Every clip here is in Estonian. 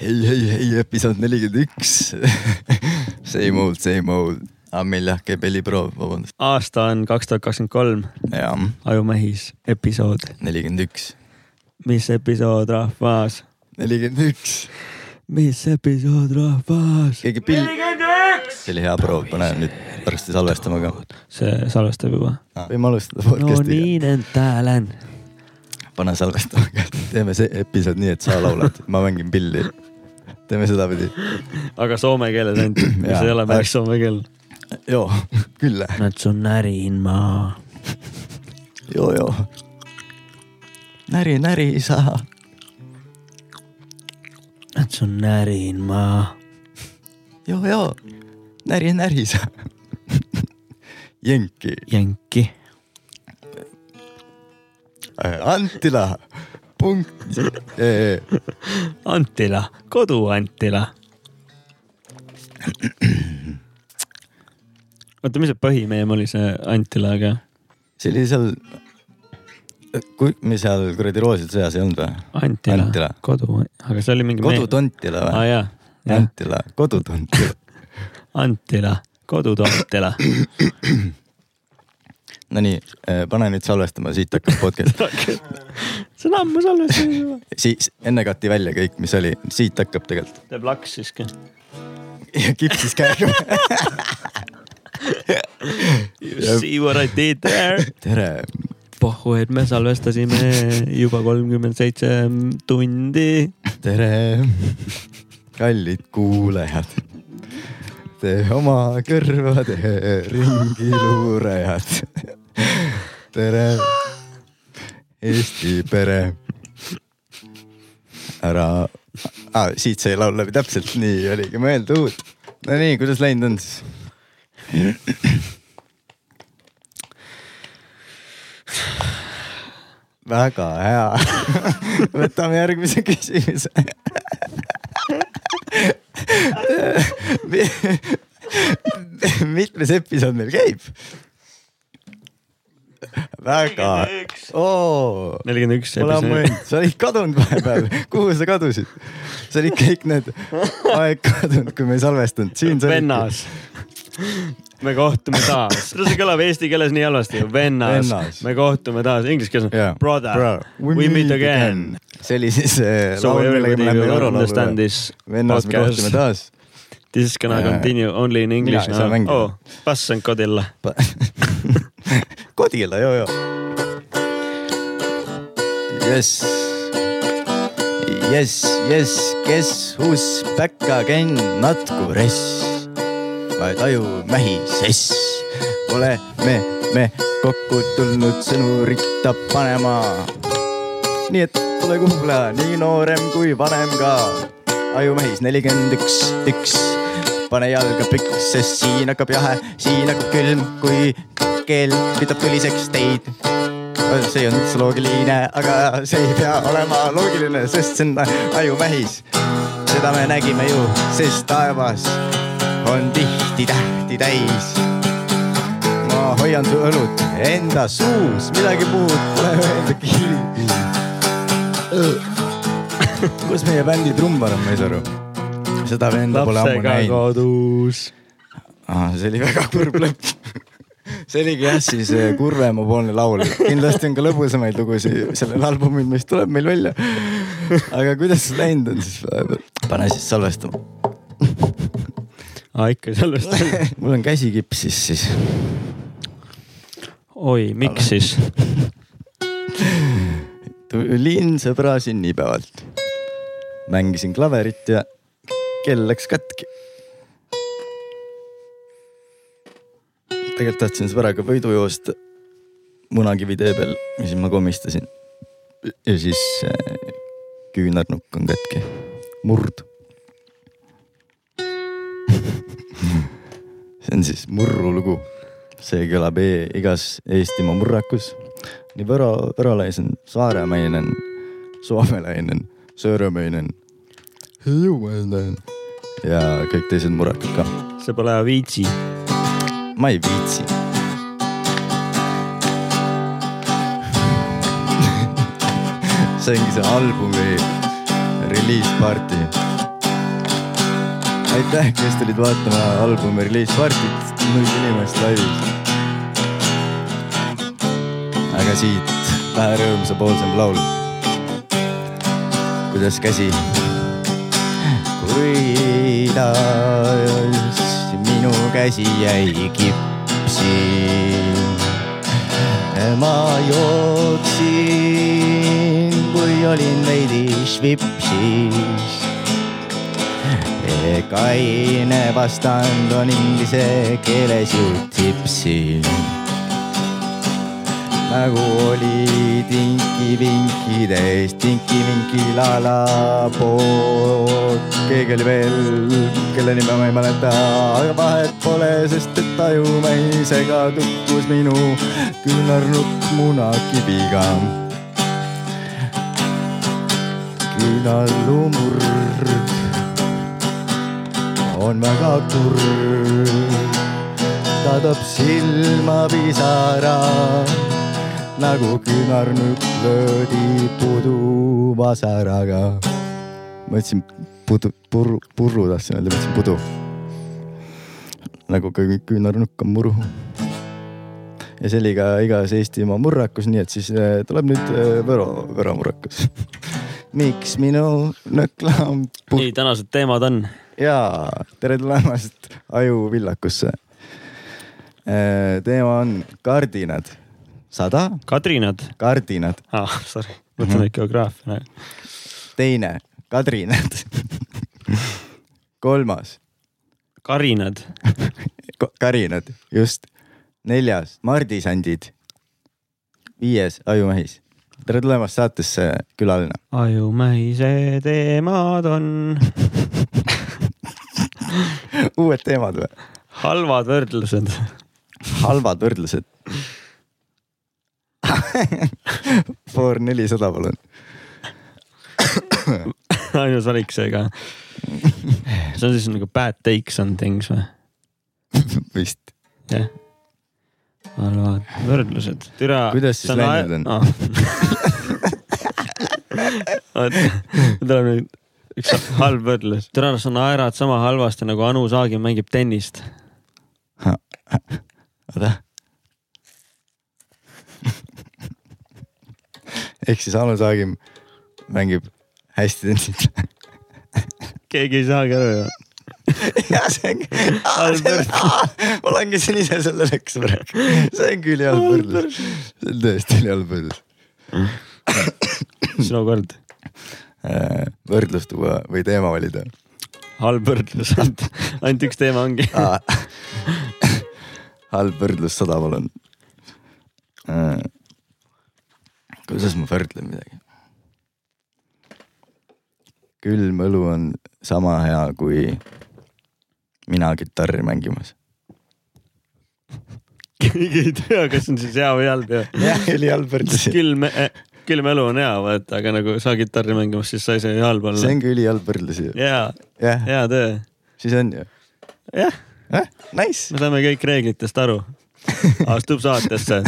hei, hei, hei, episood nelikümmend üks. Same old, same old. aga meil jah käib heliproov, vabandust. aasta on kaks tuhat kakskümmend kolm, Ajumehis episood. nelikümmend üks, mis episood, rahvas? nelikümmend üks. mis episood, rahvas? keegi pill, see oli hea proov, pane nüüd varsti salvestama ka. see salvestab juba. võime alustada no podcast'iga. niin en täälen. pane salvestama ka, teeme see episood nii, et sa laulad, ma mängin pilli. Teeme sedapidi. aga soome keeles ainult, mis Jaa. ei ole päris soome keel. joo, küll. Nad sun närin ma. joo, joo. näri, näri isa. Nad sun närin ma. joo, joo. näri, näri isa. Jenki, jänki. Antila, punkt. Antila, kodu Antila. oota, mis see põhimeem oli, see Antilaga? see oli seal, kui me seal kuradi rooside sõjas ei olnud või? Antila, Antila. kodu, aga see oli mingi. kodutontila või? jaa, jah, Antila, kodutontila. Antila, kodutontila. Nonii, pane nüüd salvestama, siit hakkab podcast. see on ammu salvestatud juba. siis enne kati välja kõik, mis oli, siit hakkab tegelikult. teeb laks siiski. ja kipsis käega. You see what I did there? tere, pohhu, et me salvestasime juba kolmkümmend seitse tundi. tere, kallid kuulajad. Te oma kõrvade ringi luurajad. tere, Eesti pere. ära ah,, siit sai laul läbi, täpselt nii oligi mõeldud. Nonii, kuidas läinud on siis? väga hea. võtame järgmise küsimuse. mitmes episood meil käib? väga, nelikümmend üks sa olid kadunud vahepeal, kuhu sa kadusid? sa olid kõik need aeg kadunud, kui me ei salvestanud, siin sa. vennas. me kohtume taas. see kõlab eesti keeles nii halvasti vennas, Vennas. me kohtume taas, inglise keeles on brother, we, meet again. see oli siis äh, So everybody me will understand this vennas, me kohtume taas. This is gonna Jaa. continue only in english saa now. oh, pass on kodilla. Kodila, joo joo. Yes. Yes, yes, kes who's back again, natku ress. vaid aju mähi sess. oleme me kokku tulnud sõnurit panema. nii et pole kuhla, nii noorem kui vanem ka. ajumehis nelikümmend üks, üks. pane jalga püks, sest siin hakkab jahe, siin hakkab külm, kui keel kütab tuliseks teid. see olnud üldse loogiline, aga see ei pea olema loogiline, sest see on ajumehis. seda me nägime ju, sest taevas on tihti tähti täis. ma hoian su õlut enda suus, midagi muud pole öeldagi. kus meie bändi trummar on, ma ei saa aru. seda venda pole ammu lapsega näinud. kodus. ah,. see oli väga kurb lõpp. see oligi jah siis eh, kurvemapoolne laul, kindlasti on ka lõbusamaid lugusid sellel albumil, mis tuleb meil välja. aga kuidas see läinud on siis vahepeal? pane siis salvestama. aa, ikka sellest. mul on käsi kipsis siis. oi, miks siis? tulin sõbra sünnipäevalt. mängisin klaverit ja kell läks katki. Tegelikult tahtsin sõbraga võidu joosta Munakivi tee peal ja siis ma komistasin. ja siis äh, küünarnukk on katki, murd. see on siis murru lugu. see kõlab e igas Eestimaa murrakus nii võro, võrolaisen, saaremainen, soomelainen, sõõrumainen, hiiumainen ja kõik teised murrakad ka. see pole Avicii. Ma ei viitsi. see ongi see albumi reliis party. aitäh, kes tulid vaatama albumi reliispartit, null inimest laivis. aga siit vähe rõõmsapoolsem laul. kuidas käsi? kuidas minu käsi jäi kipsi. ma jooksin, kui olin veidi švipsis. kaine vastand on inglise keeles ju tipsi. nagu oli tinki-vinkides, tinki-vinki la-la pood. Keegi oli veel, kelle nime ma ei mäleta, aga vahet pole, sest et tajumehisega tukkus minu küünarnukk munakiviga. küünarlumurd on väga kurb, ta toob silma pisara nagu küünarnukk löödi puduvasaraga. mõtlesin pudu, purru, purru tahtsin öelda, mõtlesin pudu. nagu ka küünarnukk on muru. ja see oli ka igas Eestimaa murrakus, nii et siis äh, tuleb nüüd äh, Võro, Võro murrakus. miks minu nõklam puh- nii, tänased teemad on. ja tere tulemast Ajuvillakusse. teema on kardinad, sada Kadrinad kardinad, ah,, sorry, mõtlen ikka geograafia. teine kadrinad, kolmas karinad, karinad, just, neljas mardisandid, viies ajumehis. tere tulemast saatesse, külaline. Ajumähise teemad on uued teemad või? halvad võrdlused. halvad võrdlused. For nelisada, palun. ainus valik seega. see on siis nagu bad takes on things või? vist. jah. halvad võrdlused, türa. Kuidas siis läinud on? oota, tuleb nüüd üks halb võrdlus. türa, sa naerad sama halvasti nagu Anu Saagim mängib tennist. oota. ehk siis Anu Saagim mängib hästi tennist. keegi ei saagi aru ju. ja see on, ma langesin ise selle leksu praegu. see on küll hea võrdlus. see on tõesti hea võrdlus. sinu kord. võrdlus tuua või teema valida. halb võrdlus, ainult, ainult üks teema ongi. halb võrdlus sada, palun. kuidas ma võrdlen midagi? Külm õlu on sama hea kui mina kitarri mängimas. keegi ei tea, kas see on siis hea või halb ja. jah, oli halb võrdlus. külm, külm elu on hea, vaata, aga nagu sa kitarri mängimas, siis sa ei saa ju halb see olla. on ka ülihalb võrdlus ju. jah, hea töö. siis on ju. jah, eh, nice. me saame kõik reeglitest aru. astub saatesse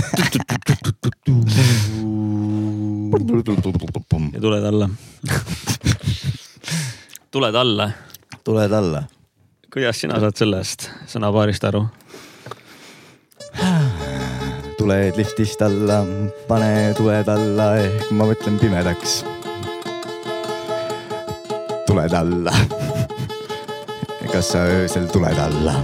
ja tuled alla. Tuled alla. tuled alla. kuidas sina saad sellest sõnapaarist aru? tuled liftist alla, pane tuled alla, ehk ma mõtlen pimedaks. tuled alla. kas sa öösel tuled alla?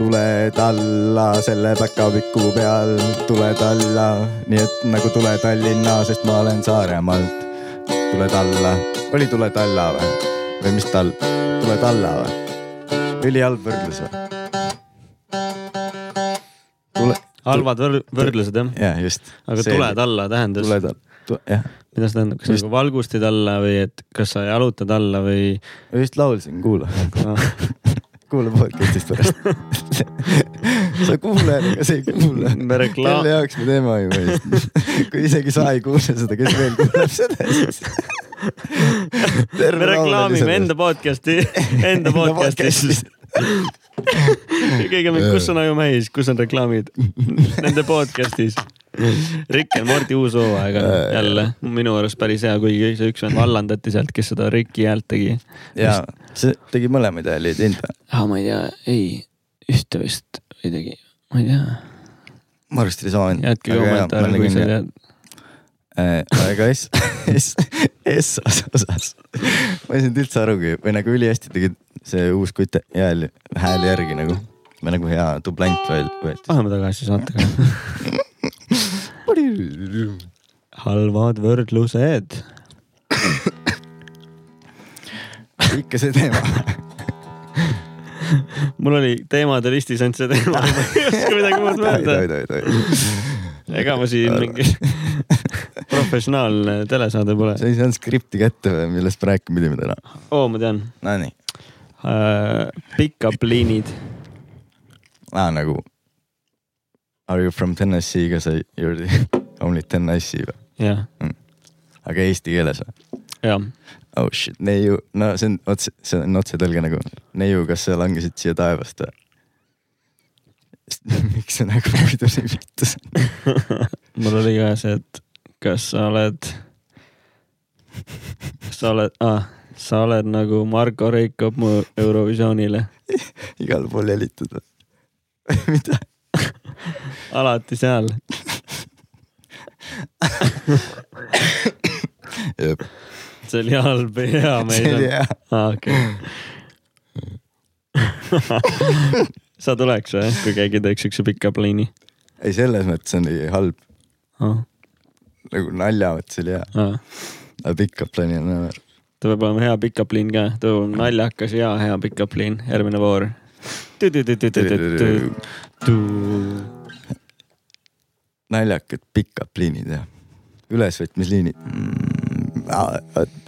tuled alla selle päkapiku peal, tuled alla, nii et nagu tule Tallinna, sest ma olen Saaremaalt. Tuled alla, oli tuled alla või? või mis tal, tuled alla või? ülihalb võrdlus või? tule, halvad võr- võrdlused jah, jah, just. aga tuled alla tähendas, tuled alla, jah, mida see tähendab, kas Just- nagu valgustid alla või et kas sa jalutad alla või? ma just laulsin, kuula, kuula podcast'ist pärast. sa kuuled, aga sa ei reklaam- kelle, jaoks me teeme aju meest? kui isegi sa ei kuule seda, kes veel kuuleb seda siis? me reklaamime enda podcast'i, enda podcast'is. keegi on, kus on Ajumäis, kus on reklaamid? Nende podcast'is. Rick and Morty uus hooaeg on jälle minu arust päris hea, kuigi see üks vend vallandati sealt, kes seda Ricki häält tegi. ja see tegi mõlemaid hääli, ei teinud või? ah, ma ei tea, ei, ühte vist ei tegi, ma ei tea. ma arvasin, et oli sama vend. jätke kommentaare, kui sa tead. aga S, S, S osas, ma ei saanud üldse arugi või nagu ülihästi tegi see uus kutt hääli, hääli järgi nagu. või nagu hea dublant veel võeti. paneme tagasi saatega. halvad võrdlused. ikka see teema. mul oli teemade listis ainult see teema, ma ei oska midagi muud mõelda ega ma siin mingi professionaalne telesaade pole sa. ei saanud skripti kätte või, millest me rääkima pidime täna? oo, ma tean Nonii, uh,. Pick-up liinid, aa nagu. Are you from Tennessee, kas sa, you are the only Tennessee või? jah, aga eesti keeles või? jah. Oh shit, neiu, no see on otse, see on otsetõlge nagu. neiu, kas sa langesid siia taevast või? miks sa nagu muidu nii vittu saad? mul oli ka see, et kas sa oled, kas sa oled ah,, sa oled nagu Marko Reikop mu Eurovisioonile, igal pool jälitud või? mida? alati seal. See oli halb või hea, me ei see oli hea. okei. sa tuleks või, kui keegi teeks siukse pick-up liini ei, selles mõttes oli halb, ah,? nagu nalja mõttes oli hea, Ah. aga pick-up line'i on nagu ta peab olema hea pick-up liin ka, ta peab olema naljakas ja hea pick-up liin, järgmine voor. naljakad pick-up liinid ja ülesvõtmisliinid mm,.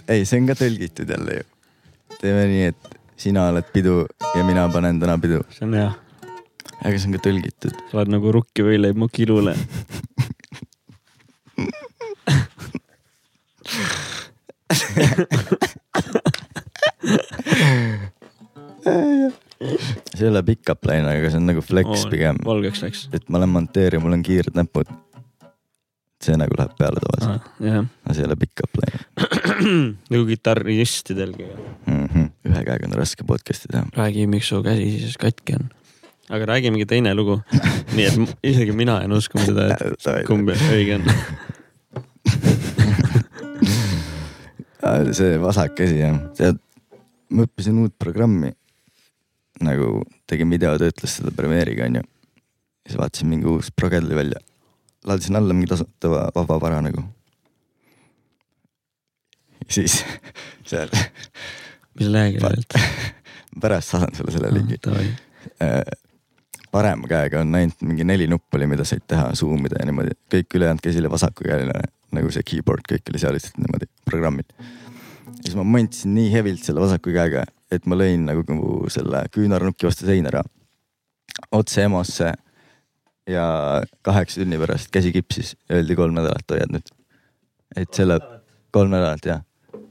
ei, see on ka tõlgitud jälle ju. teeme nii, et sina oled pidu ja mina panen täna pidu, see on hea, aga see on ka tõlgitud. sa oled nagu rukki võileib mu kilule. see ei ole pick-up line, aga see on nagu flex pigem, valgeks läks. et ma olen monteerija, mul on kiired näpud. See nagu läheb peale tavaliselt, jah, aga see ei ole pick-up line nagu kitarristidelgi. mm. -hmm. ühe käega on raske podcast'i teha. räägi, miks su käsi siis katki on. aga räägi mingi teine lugu. nii et isegi mina jään uskuma seda, et kumb õige on. see vasak käsi jah, tead, ma õppisin uut programmi. nagu tegin videotöötlust seda Premiere'iga onju. siis vaatasin mingi uus progel välja. Laadisin alla mingi tasuta va- vaba vara nagu. siis seal mis leheküljelt? pärast saadan sulle selle lingi. davai, parema käega on ainult mingi neli nuppu oli, mida said teha, zoom ida ja niimoodi, kõik ülejäänud käsil ja vasakukäeline nagu see keyboard, kõik oli seal lihtsalt niimoodi programmil. siis ma mantsisin nii hevilt selle vasaku käega, et ma lõin nagu selle küünarnuki vastu seina ära. otse EMO-sse ja kaheksa tunni pärast käsi kipsis öeldi kolm nädalat hoiad nüüd. et selle, kolm nädalat jah,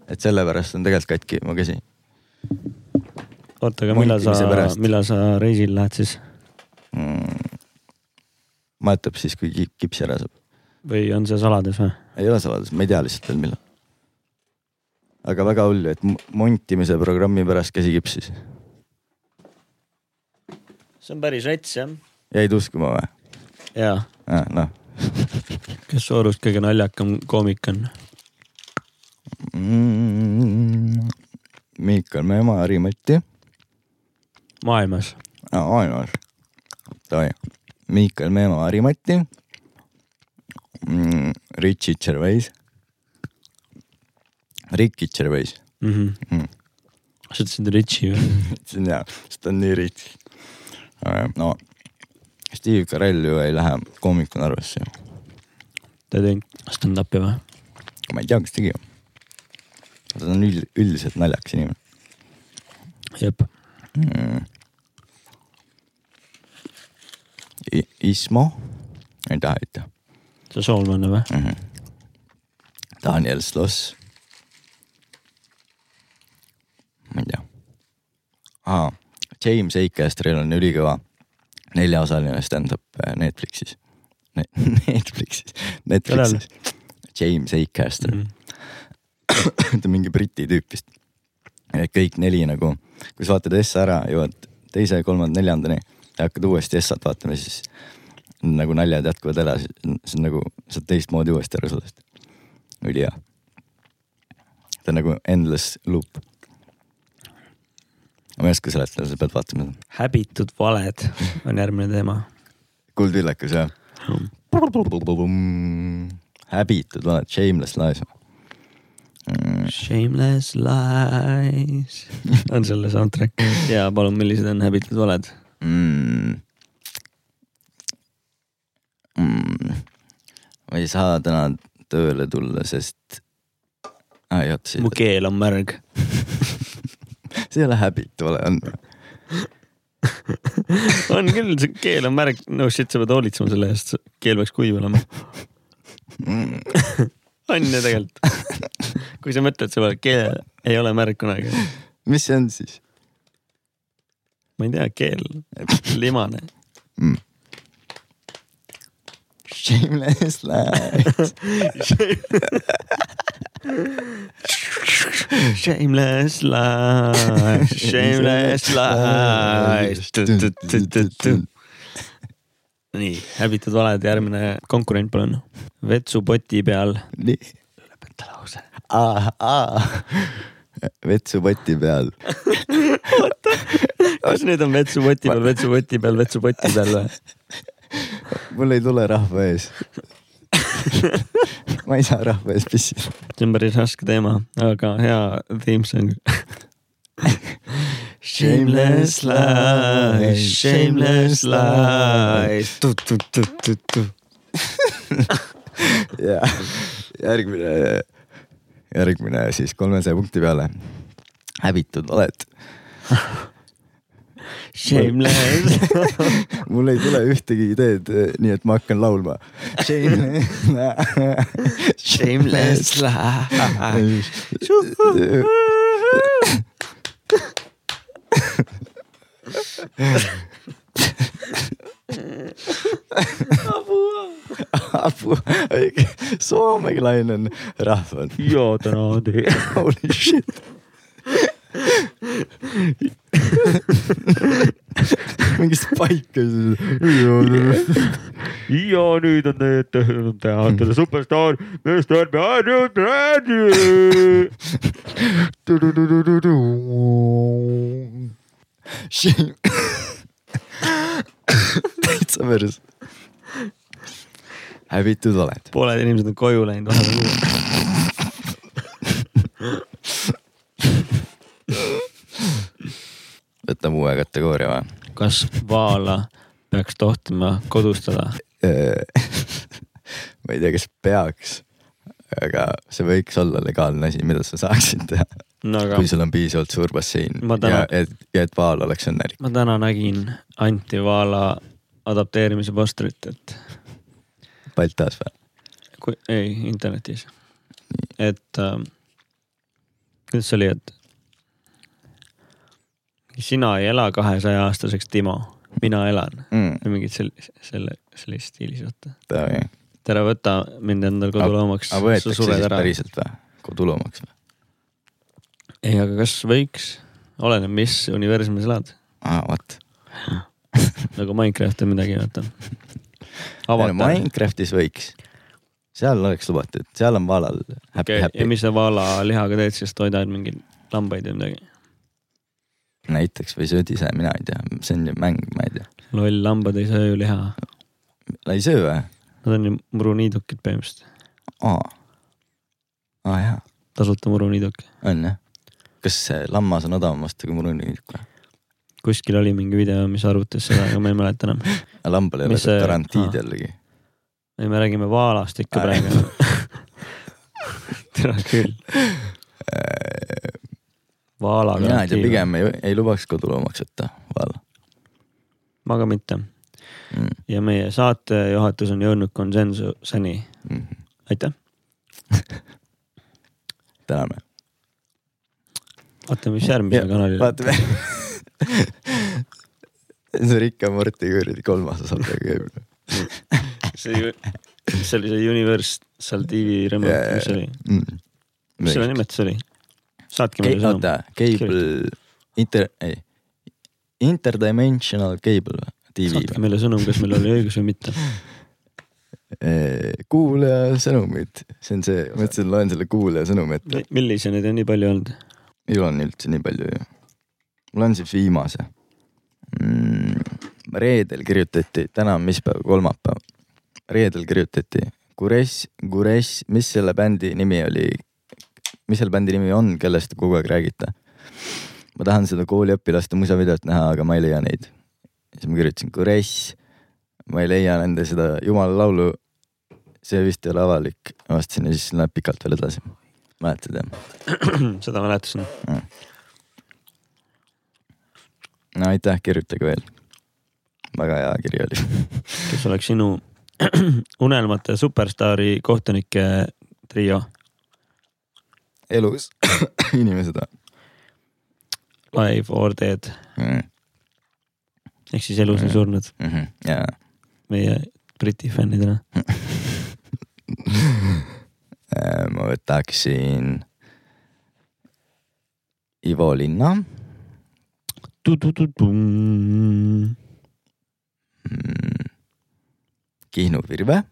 et sellepärast on tegelikult katki mu käsi. oota, aga millal sa millal sa reisil lähed siis mm.. majutab siis, kui ki- kips ära saab. või on see saladus või? ei ole saladus, ma ei tea lihtsalt veel millal. aga väga hull et montimise programmi pärast käsi kipsis. see on päris rets jah. jäid uskuma või jaa, ah,? noh kes su arust kõige naljakam koomik on? mm,. Miikal Meemaa, Harimati maailmas. ah,, ainus. Davai, Miikal Meemaa, Harimati mm,. Richie Gervais. Ricky Gervais, mm. -hmm. Mm. sa ütlesid Richie või? on hea, sest ta on nii rich. no Steve Carell ju ei lähe koomikuna arvesse ta teinud stand-up'i või? ma ei tea, kas tegi. ta on üld, üldiselt naljakas inimene jep. mm.. Ismo, taha ütelda see soolmane või? mm. -hmm. Daniel Sloss. ma ei tea ah,. James Acasteril on ülikõva neljaosaline stand-up äh, Netflixis. Netflixis, Netflixis, James Acaster Mhm. ta on mingi briti tüüp vist. kõik neli nagu, kui sa vaatad S ära, jõuad teise, kolmanda, neljandani ja hakkad uuesti S-at vaatama, siis nagu naljad jätkuvad edasi, see on nagu, saad teistmoodi uuesti aru sellest. ülihea. ta on nagu endless loop. Ma ei oska seletada, sa pead vaatama. häbitud valed on järgmine teema. kuldvillakas jah. häbitud valed, shameless lies mm.. Shameless lies on selle soundtrack ja palun, millised on häbitud valed? Mm. Mm. ma ei saa täna tööle tulla, sest ah,. mu keel on märg. see ei ole häbitu ole, on. on küll, see keel on märg, no shit, sa pead hoolitsema selle eest, keel peaks kuiv olema. on ju tegelikult. kui sa mõtled, see keel ei ole märg kunagi. mis see on siis ma ei tea, keel, limane. mm.? Shameless lies. Shameless lies, shameless lies. nii, häbitud valed, järgmine konkurent, palun. vetsupoti peal. nii, lõpeta lause. vetsupoti peal. kas nüüd on vetsupoti peal, vetsupoti peal, vetsupoti peal või? mul ei tule rahva ees. ma ei saa rahva ees pissida. see on päris raske teema, aga hea theme song. Shameless lies, shameless lies. ja järgmine, järgmine siis kolmesaja punkti peale. häbitud oled. Shameless. mul ei tule ühtegi ideed, nii et ma hakkan laulma. Shameless lies. apu, soomelainen rahva on. ja täna tee. Holy shit. Mingi Spike. ja nüüd on need teater superstaar, Mr Bradley. täitsa päris. häbitud oled. pooled inimesed on koju läinud vahepeal. võtame uue kategooria või? kas vaala peaks tohtima kodustada? ma ei tea, kas peaks, aga see võiks olla legaalne asi, mida sa saaksid teha, no kui sul on piisavalt suur bassein Ma ja et, ja et vaal oleks õnnelik. ma täna nägin Anti Vaala adapteerimise postrit, et Baltas või? kui, ei internetis, et äh, kuidas see oli, et sina ei ela kahesaja aastaseks, Timo, mina elan mm,. mingit selle, selle, selles stiilis vaata. ära võta mind endal koduloomaks, aga võetakse siis ära. päriselt või? koduloomaks või? ei, aga kas võiks, oleneb, mis universumis elad, aa, vot. nagu Minecraft või midagi, vaata. Minecraftis võiks, seal oleks lubatud, seal on vaalal happy okay., ja mis sa vaala lihaga teed, siis toidad mingeid lambaid või midagi. Näiteks või sööd ise, mina ei tea, see on ju mäng, ma ei tea. loll, lambad ei söö ju liha, ei söö või? nad on ju muruniidukid põhimõtteliselt, aa. aa jaa, tasuta muruniiduk. on jah. kas see lammas on odavam osta kui muruniiduk või? kuskil oli mingi video, mis arvutas seda, aga ma ei mäleta enam. lambal ei ole see- garantiid jällegi. ei, me räägime vaalast ikka praegu. tere küll, vaala mina ei tea, pigem ei, ei lubaks koduloomaks võtta vaala ma ka mitte mm.. ja meie saate juhatus on jõudnud konsensuseni, Mm -hmm. aitäh. täname. vaatame, mis järgmisel kanalil. vaatame. see Rick ja Morty kuradi kolmas osa praegu käib. see, see oli see Universal TV remote, mis see oli, mm.. mis selle nimetus oli? Saatke meile sõnum. oota, cable, inter, ei, interdimensional cable? TV saatke meile sõnum, kas meil oli õigus või mitte. kuulaja sõnumid, see on see, mõtlesin, loen selle kuulaja sõnumi ette. millise neid on nii palju olnud? ei ole nii üldse nii palju ju. ma loen siis viimase mm,. reedel kirjutati, täna on mis päev, kolmapäev. reedel kirjutati Gures, Gures, mis selle bändi nimi oli, mis selle bändi nimi on, kellest te kogu aeg räägite? ma tahan seda kooliõpilaste musavideot näha, aga ma ei leia neid. siis ma kirjutasin Gures, ma ei leia nende seda jumala laulu. see vist ei ole avalik, vastasin ja siis läheb pikalt veel edasi. mäletad jah? seda mäletasin. no aitäh, kirjutage veel. väga hea kiri oli. kes oleks sinu unelmate superstaari kohtunike trio? Elus inimesed või? Live or dead. Mm ehk siis elus või surnud. -hmm.? jaa. meie Briti fännidena. ma võtaksin Ivo Linna. Mm,, Kihnu Virve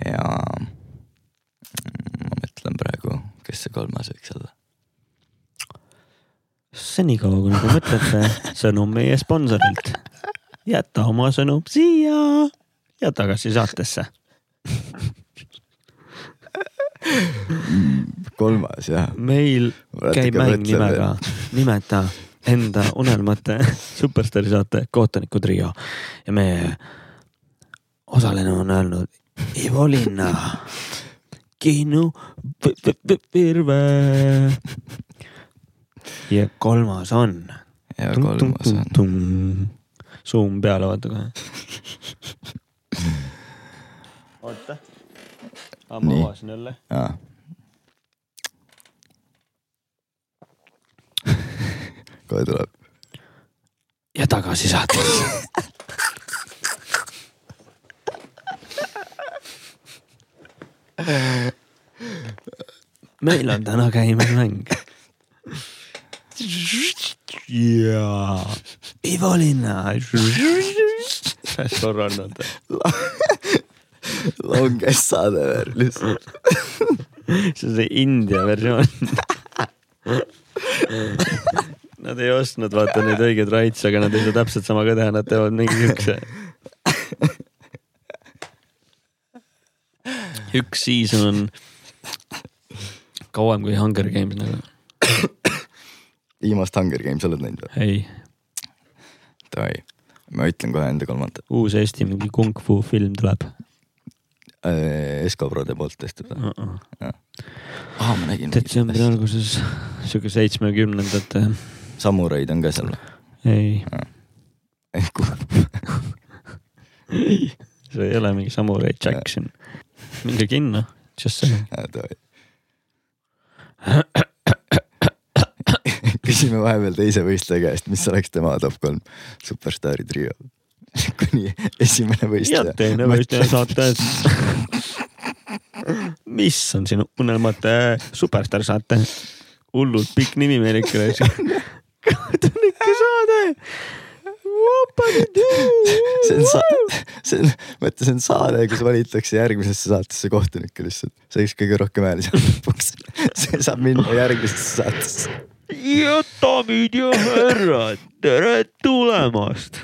ja mm, ma mõtlen praegu, kes see kolmas võiks olla. senikaua, kuni te mõtlete, sõnum meie sponsorilt. jäta oma sõnum siia ja tagasi saatesse. kolmas jah. meil käib mäng nimega Nimeta enda unelmate superstaari saate Kohtuniku trio ja meie osaline on öelnud Ivo Linna, Kihnu Virve. ja kolmas on. ja kolmas on. suum peale, vaata kohe. oota, ma avasin jälle. kohe tuleb. ja tagasi saatesse. meil on täna käimas mäng. jaa, Ivo Linna. Forward vaata. longest saade veel lihtsalt. see on see India versioon. Nad ei ostnud vaata neid õigeid raitse, aga nad ei saa täpselt sama ka teha, nad teevad mingi siukse. Üks season on kauem kui Hunger Games nagu. viimast Hunger Games oled näinud või? ei, Davai, ma ütlen kohe enda kolmanda. uus Eesti mingi kung fu film tuleb Escobrode poolt tehtud või? uh. -uh. aa, ma nägin. detsembri alguses, siuke seitsmekümnendate, samuraid on ka seal või? ei, ei, see ei ole mingi Samurai Jackson. Minge kinno, just davai. küsime vahepeal teise võistleja käest, mis oleks tema top kolm superstaari trio. kuni esimene ja võistleja. teine võistleja saate. mis on sinu unelmate superstaar saate? hullult pikk nimi meil ikka kodanike saade. See on sa-, see on, mõtle, see on saade, kus valitakse järgmisesse saatesse kohtunikke lihtsalt. see üks kõige rohkem hääli saab lõpuks. see saab minna järgmisesse saatesse. ja daamid ja härrad, tere tulemast.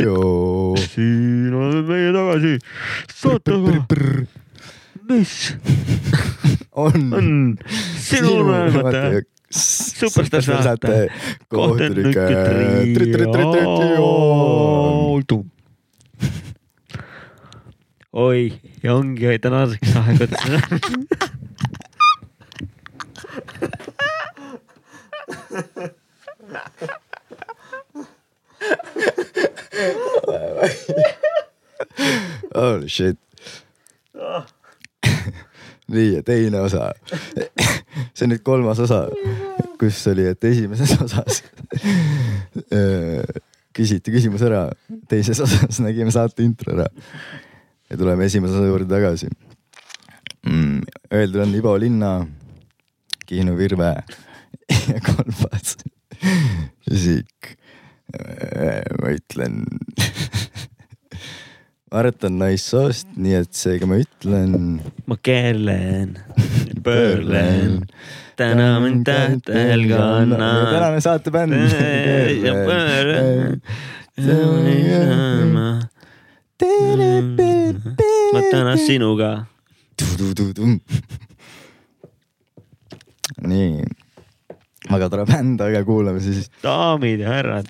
joo. siin oleme meie tagasi saatega, mis on on sinu unelmate superstaar saate kohtunike trio. oi, ja ongi tänaseks aeg võtta. Holy shit. Nii ja teine osa. see on nüüd kolmas osa, kus oli, et esimeses osas küsiti küsimus ära, teises osas nägime saate intro ära. ja tuleme esimese osa juurde tagasi mm,. Öeldud on Ivo Linna, Kihnu Virve ja kolmas isik. ma ütlen Mart on naissoost, nii et seega ma ütlen. ma keelen, pöörlen, täna mind tähtel kannan. tänane saatebänd. ja pöörlen. ma tänan sinuga. nii, väga tore bänd, aga kuulame siis. daamid ja härrad.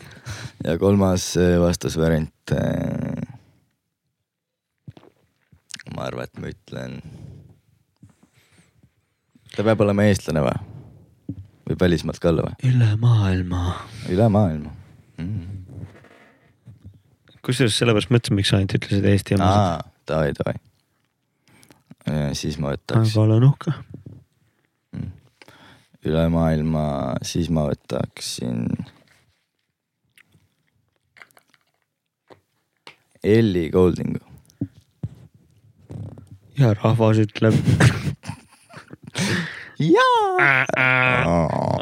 ja kolmas eh, vastusvariant ma arvan, et ma ütlen. ta peab olema eestlane või? võib välismaalt ka olla või? üle maailma. üle maailma mm.. kusjuures sellepärast mõtlesin, miks sa ainult ütlesid Eesti omasid. davai, davai. siis ma võtaks. aga olen uhke mm.. üle maailma, siis ma võtaksin. Ellie Goldingu ja rahvas ütleb jaa.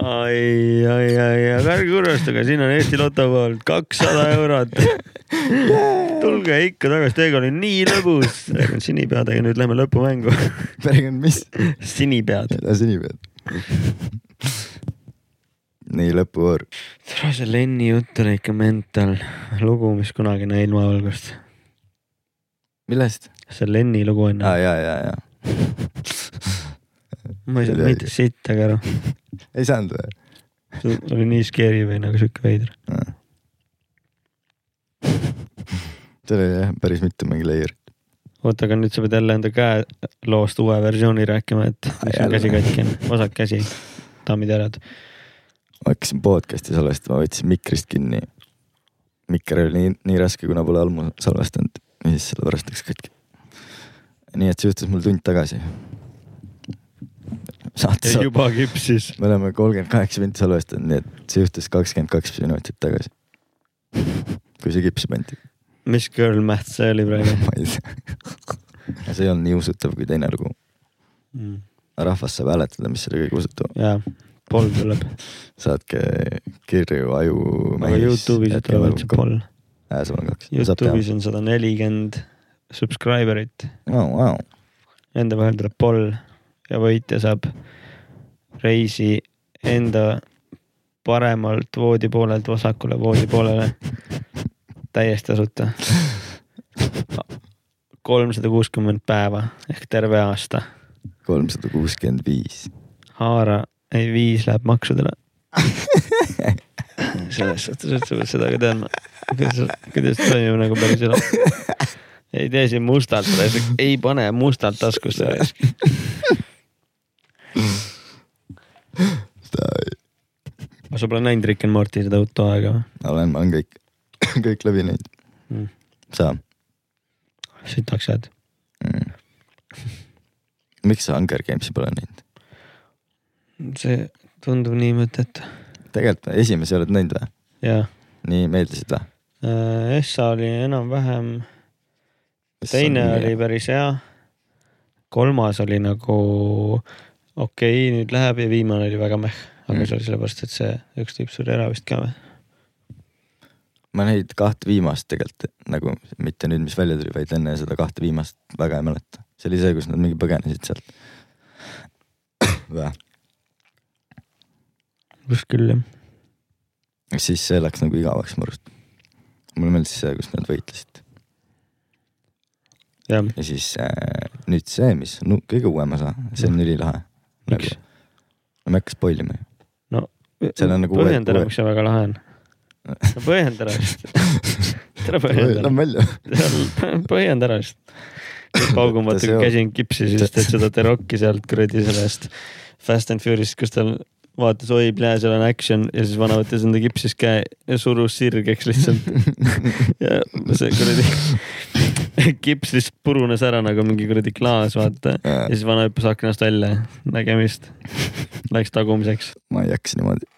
ai, ai, ai, aga ärge unustage, siin on Eesti Loto poolt kakssada eurot. tulge ikka tagasi, teiega oli nii lõbus. räägin sinipeadega, nüüd lähme lõpumängu. perekond mis? sinipead. sinipead. nii lõpuvoor. tere, see Lenni jutt oli ikka mental. lugu, mis kunagi näi ilmavalgust. Millest? see Lenni lugu on. aa ja, ja, ja. ma ei saanud mitte sittagi aru. ei saanud või? see oli nii scary või nagu sihuke veider. seal oli jah päris mitu mingi layer'it. oota, aga nüüd sa pead jälle enda käeloost uue versiooni rääkima, et mis sul käsi katki on, vasak käsi, daamid ja härrad. ma hakkasin podcast'i salvestama, võtsin mikrist kinni. mikker oli nii, nii raske, kuna pole ammu salvestanud ja siis sellepärast läks katki nii et see juhtus mul tund tagasi. saates. juba kipsis. me oleme kolmkümmend kaheksa minti salvestanud, nii et see juhtus kakskümmend kaks minutit tagasi. kui see kipsi pandi. mis girl math see oli praegu ma ei tea. see ei olnud nii usutav kui teine lugu mm.. rahvas saab hääletada, mis oli kõige usutavam. jaa, poll tuleb. saatke kirju aju. aga Youtube'is tulevad see poll. Sul on kaks. Youtube'is on sada nelikümmend subscriber'it oh,. Wow. Nende vahel tuleb poll ja võitja saab reisi enda paremalt voodi poolelt vasakule voodi poolele täiesti tasuta. kolmsada kuuskümmend päeva ehk terve aasta. kolmsada kuuskümmend viis. haara, ei viis läheb maksudele selles suhtes, et sa pead seda ka teadma, kuidas, kuidas toimub nagu päris elu ei tee siin mustalt, ei pane mustalt taskusse aga sa pole näinud Rick and Morty seda uut hooaega või? olen, ma olen kõik, kõik läbi näinud mm.. sa? sitaks jääd mm.. miks sa Hunger Games'i pole näinud? see tundub nii mõttetu. tegelikult esimesi oled näinud või? nii meeldisid või? Äh, Essa oli enam-vähem teine oli päris hea. kolmas oli nagu okei okay,, nüüd läheb ja viimane oli väga meh, aga mm. see oli sellepärast, et see üks tüüp suri ära vist ka või? ma neid kahte viimast tegelikult nagu mitte nüüd, mis välja tuli, vaid enne seda kahte viimast väga ei mäleta. see oli see, kus nad mingi põgenesid sealt või? vist küll jah. siis see läks nagu igavaks mu arust. Mulle meeldis see, kus nad võitlesid ja, siis äh, nüüd see, mis no, kõige uuem osa, see on ülilahe. miks? no ma ei hakka spoil ima ju. no on nagu põhjenda ära, miks see väga lahe on. no põhjenda ära vist. tere põhjenda. Lähme välja. põhjenda ära vist. paugun vaata, kui käsin kipsi, siis teed seda The Rocki sealt kuradi sellest Fast and Furious, kus tal vaatas, oi, plee, seal on action ja siis vana võttis enda kipsis käe ja surus sirgeks lihtsalt ja see kuradi kips lihtsalt purunes ära nagu mingi kuradi klaas, vaata. ja siis vana hüppas aknast välja, nägemist. Läks tagumiseks. ma ei jaksa niimoodi.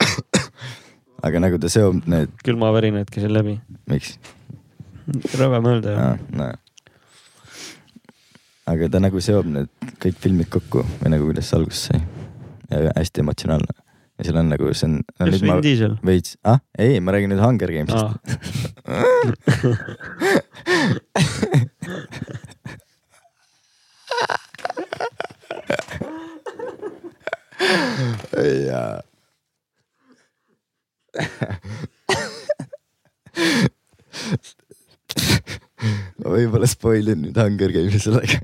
aga nagu ta seob need, külmavärinad käisid läbi. miks? rõve mõelda ju. nojah. aga ta nagu seob need kõik filmid kokku või nagu kuidas see alguse sai. Ja hästi emotsionaalne. ja seal on nagu see on no,. kas Vin Diesel? veits, ah ei, ma räägin nüüd Hunger Gamesist aa, jaa. ma võib-olla spoil in nüüd Hunger Games'i sellega,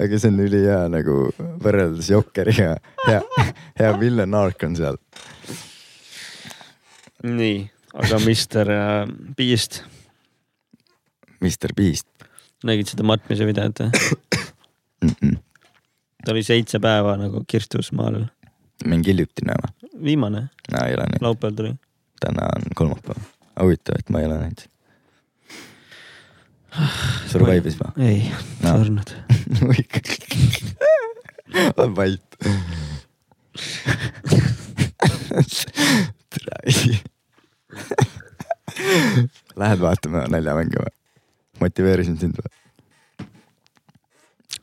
aga see on ülihea nagu võrreldes Jokkeriga, hea, hea Villen Ark on seal. nii, aga Mr Beast, Mr Beast nägid seda matmise videot või? mm. -mm. ta oli seitse päeva nagu kirstus maal. mingi hiljutine või? viimane, no laupäeval tuli. täna on kolmapäev. huvitav, et ma ei ole näinud. Survive'is või? ei No. surnud. on vait. Lähed vaatama naljamänge või? motiveerisin sind või?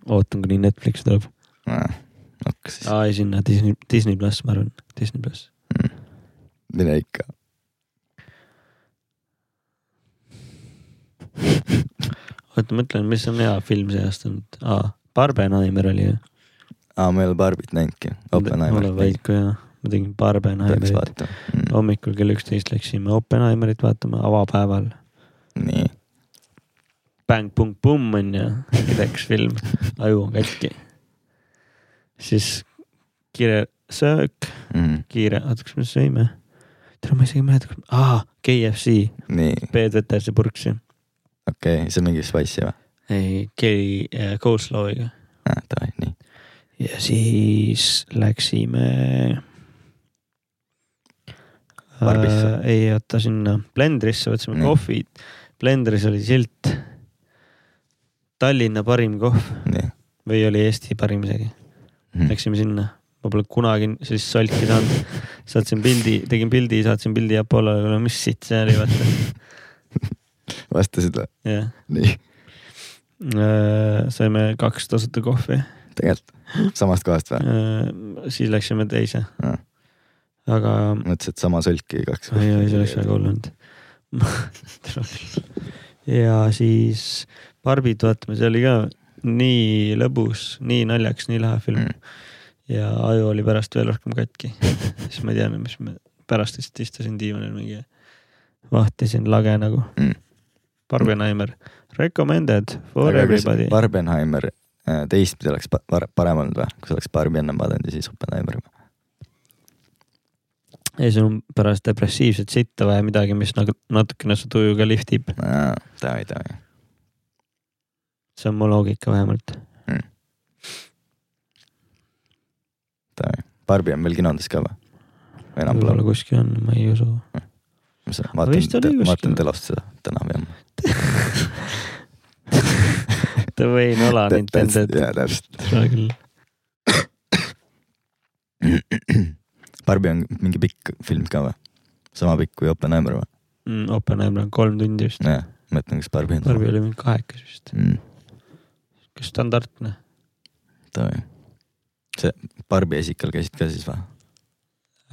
ootan, kuni Netflix tuleb. hakkas siis, aa ei sinna Disney, Disney pluss, ma arvan, Disney pluss. mine ikka. oota, mõtlen, mis on hea film see aasta olnud. aa, Barbenheimer oli ju. aa, ma ei ole Barbit näinudki. mul on Oppenheimerit kui hea, ma tegin Barbenheimerit. mm.. hommikul kell üksteist läksime Oppenheimerit vaatama avapäeval. nii, Bang-Pung-Pumm on ju, läks film, aju on katki. siis kiire söök, mm. kiire, oota, kas me sõime? tere, ma isegi ei mäleta, aa, KFC, nii, Peet Veterse purksi. Okei okay., see on mingi spicy või? ei, Kelly äh, coleslaw'iga. aa, davai, nii. ja siis läksime. Barbisse. äh,. ei oota sinna Blendrisse võtsime Nii. kohvid. Blendris oli silt. Tallinna parim kohv nii või oli Eesti parim isegi. mm.. Läksime sinna, ma pole kunagi sellist solki saanud. saatsin pildi, tegin pildi, saatsin pildi Apollole, mis sitt see oli, vaata. vastasid või? jah, nii, saime kaks tasuta kohvi. tegelikult samast kohast või? siis läksime teise, aga mõtlesin, et sama sölki kaks. ei, ei, see oleks väga hull olnud. ja siis Barbit vaatame, see oli ka nii lõbus, nii naljakas, nii lahe film Mm. ja aju oli pärast veel rohkem katki. siis ma ei tea, mis me pärast lihtsalt istusin diivanil mingi, vahtisin lage nagu Mm. Barbenheimer, recommended for everybody. Barbenheimer äh, teistpidi oleks pa- par- parem olnud või? kui sa oleks Barbi ennem vaadanud ja siis Oppenheimer või? ei, sul on pärast depressiivset sitta vaja midagi, mis nagu natukene su tuju ka liftib, davai, davai. see on mu loogika vähemalt. davai. Barbi on veel kinodes ka või? võib-olla kuskil on, ma ei usu. ma oli vaatan, kuskil. vaatan telost seda täna homme. The Wayne Ola Nintendo. jaa, täpselt. seda küll. Barbi on mingi pikk film ka või? sama pikk kui Oppenheimer või? mm,. Oppenheimer on kolm tundi vist. jah, ma mõtlen, kas Barbi on Barbi oli mingi kahekas vist, mm,. kas standardne? see Barbi esikal käisid ka siis või?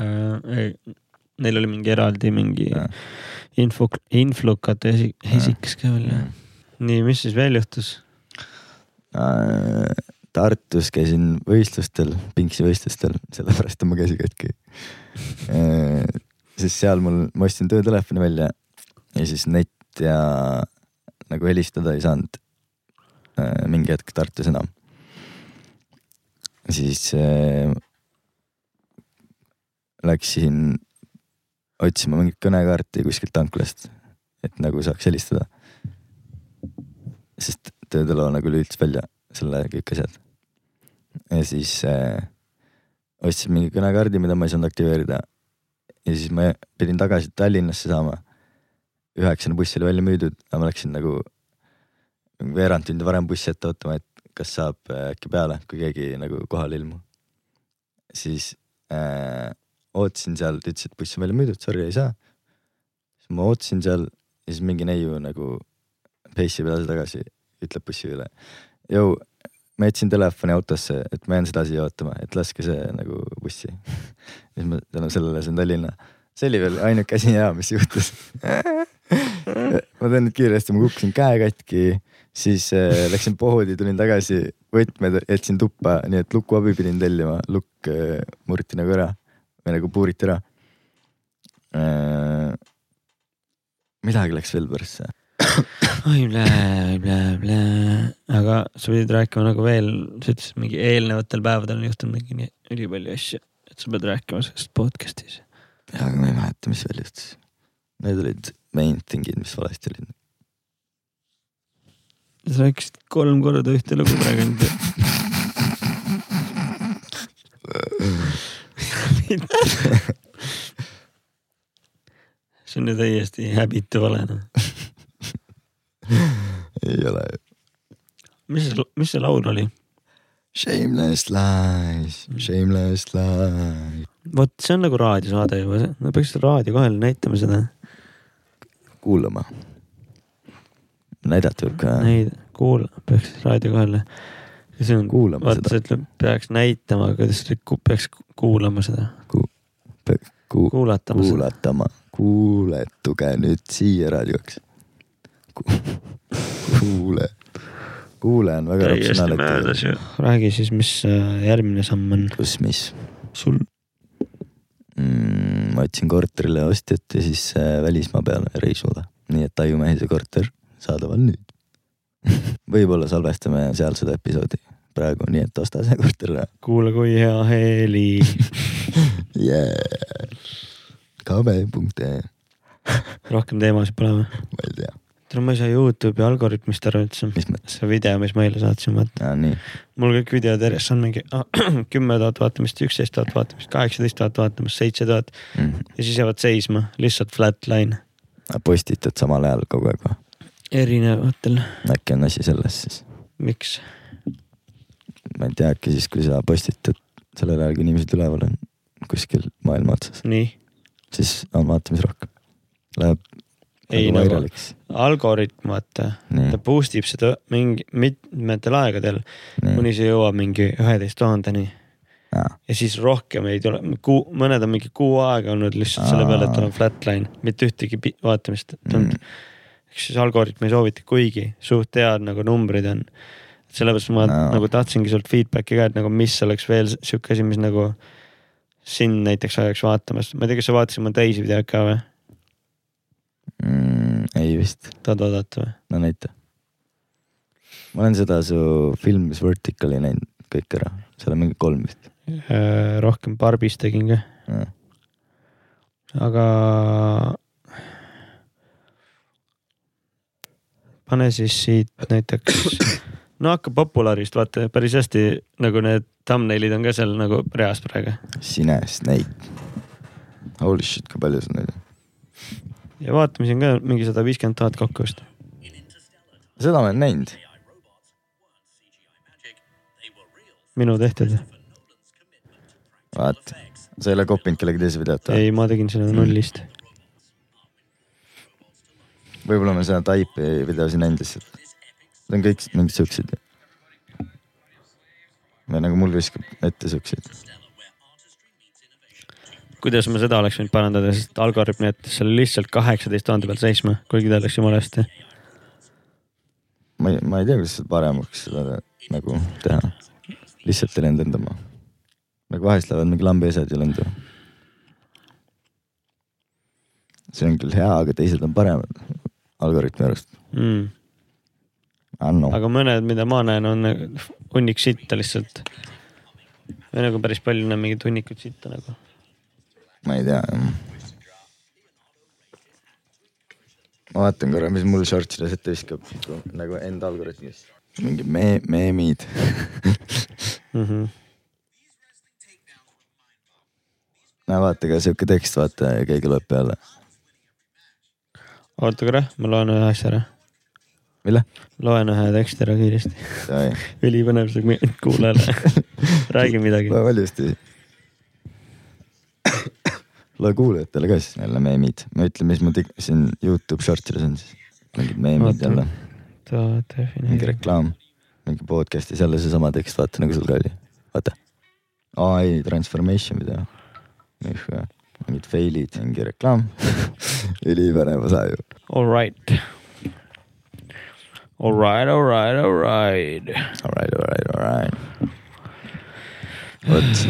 äh,. ei, neil oli mingi eraldi mingi Jaa. info, influkate esi-, esikas ka veel. Mm. nii, mis siis veel juhtus? Äh, Tartus käisin võistlustel, pingsi võistlustel, sellepärast on mu käsi katki. siis seal mul, ma ostsin töötelefoni välja ja siis net ja nagu helistada ei saanud äh, mingi hetk Tartus enam. siis äh, läksin otsima mingit kõnekaarti kuskilt tanklast, et nagu saaks helistada. sest töötelo nagu lülitas välja selle kõik asjad. ja siis äh, ostsin mingi kõnekaardi, mida ma ei saanud aktiveerida. ja siis ma pidin tagasi Tallinnasse saama. üheksane buss oli välja müüdud, aga ma läksin nagu veerand tundi varem bussi ette ootama, et kas saab äh, äkki peale, kui keegi nagu kohale ei ilmu. siis äh, ootasin seal, ta ütles, et buss on välja müüdud, sorry, ei saa. ma ootasin seal ja siis mingi neiu nagu peissib edasi-tagasi, ütleb bussi üle. Jõu, ma jätsin telefoni autosse, et ma jään seda siia ootama, et laske see nagu bussi siis ma tänu sellele sain Tallinna. see oli veel ainuke asi hea, mis juhtus ma teen nüüd kiiresti, ma kukkusin käe katki, siis äh, läksin poodi, tulin tagasi, võtmed jätsin tuppa, nii et lukuabi pidin tellima, lukk äh, murti nagu ära või nagu puuriti ära äh,. midagi läks veel persse oi blää, blää, blää, aga sa pidid rääkima nagu veel, sa ütlesid mingi eelnevatel päevadel on juhtunud mingi nii ülipalju asju, et sa pead rääkima sellest podcast'is. jaa, aga ma ei mäleta, mis veel juhtus. Need olid main thing'id, mis valesti olid. sa rääkisid kolm korda ühte lugu praegu nüüd see on ju täiesti häbitu vale noh. ei ole. mis see, mis see laul oli? Shameless lies, shameless lies. vot see on nagu raadiosaade juba, me peaks raadio kahel näitama seda. kuulama. näidata võib ka. Neid, kuula, peaks raadio kahele. Ja see on, kuulama vaata, sa ütled, peaks näitama, kuidas peaks kuulama seda Ku,. Ku, kuulatama kuulatama, kuuletuge nüüd siia raadioks kuule, kuule on väga möödas ju. räägi siis, mis äh, järgmine samm on? kus, mis? sul mm,? ma otsin korterile ostjat ja siis äh, välismaa peale reisule, nii et Taiumehise korter saadaval nüüd võib-olla salvestame seal seda episoodi praegu, nii et osta see korter ära. kuule, kui hea heli yeah.. kb.ee rohkem teemasid pole või? ma ei tea no ma ei saa Youtube'i algoritmist aru üldse. see video, mis ma eile saatsin, vaata. mul kõik videod järjest on mingi kümme tuhat vaatamist, üksteist tuhat vaatamist, kaheksateist tuhat vaatamist, seitse tuhat. -hmm. ja siis jäävad seisma, lihtsalt flatline. postitad samal ajal kogu aeg või? Erinevatel. äkki on asi selles siis? miks? ma ei tea, äkki siis, kui sa postitad sellel ajal, kui inimesed üleval on kuskil maailma otsas. siis on vaatamisi Läheb ei nagu, nagu algoritm vaata, ta boost ib seda mingi mitmetel aegadel, kuni see jõuab mingi üheteist tuhandeni. ja siis rohkem ei tule, kuu, mõned on mingi kuu aega olnud lihtsalt selle peale, et tal on flatline, mitte ühtegi vaatamist. Mm.. Algoritm ei soovita, kuigi suht head nagu numbrid on. sellepärast ma no. nagu tahtsingi sult feedback'i ka, et nagu mis oleks veel sihuke asi, mis nagu sind näiteks ajaks vaatamas, ma ei tea, kas sa vaatasid mu teisi videoid ka või? mm,? ei vist. tahad vaadata või? no näita. ma olen seda su Films Verticali näinud kõik ära, seal on mingi kolm vist äh,. rohkem Barbis tegin ka mm.. aga. Pane siis siit näiteks, no hakkab populaarist, vaata päris hästi nagu need thumbnail'id on ka seal nagu reas praegu. Sine Snake. Holy shit, kui palju sul neid on? ja vaatamisi on ka mingi sada viiskümmend tuhat kokku vist. seda ma olen näinud. minu tehtud. vaat, sa ei ole kopinud kellegi teise videot või? ei, ma tegin selle nullist. Võib-olla ma seda Taipi videosi näinud lihtsalt. Need on kõik mingid siuksed. või nagu mul viskab ette siukseid kuidas ma seda oleks võinud parandada, sest algoritm jättis selle lihtsalt kaheksateist tuhande peal seisma, kuigi ta läks jumala hästi. ma ei, ma ei tea, kuidas seda paremaks seda nagu teha. lihtsalt ei läinud lendama. nagu vahest lähevad mingi lambiasjad ja lendu. see on küll hea, aga teised on paremad algoritmi arust mm.. Anno. aga mõned, mida ma näen, on hunnik sitta lihtsalt. või nagu päris palju näen mingit hunnikut sitta nagu ma ei tea. ma vaatan korra, mis mul shortsides ette viskab nagu enda algoritmis. mingid me-, meemid mm. -hmm. no vaata ka sihuke tekst, vaata ja keegi loeb peale. Oota korra, ma loen ühe asja ära. mille? loen ühe teksti ära kiiresti. ülipõnev kuulajale räägi midagi. valjusti loe kuulajatele ka siis jälle meemid, ma ütlen, mis mul siin Youtube shortsides on siis. mingid meemid jälle, mingi reklaam, mingi podcast'is jälle seesama tekst, vaata nagu sul ka oli, vaata. ai transformation video, mingid fail'id, mingi reklaam ülipõnev osa ju. All right. All right, all right, all right. Alright, alright, alright. vot,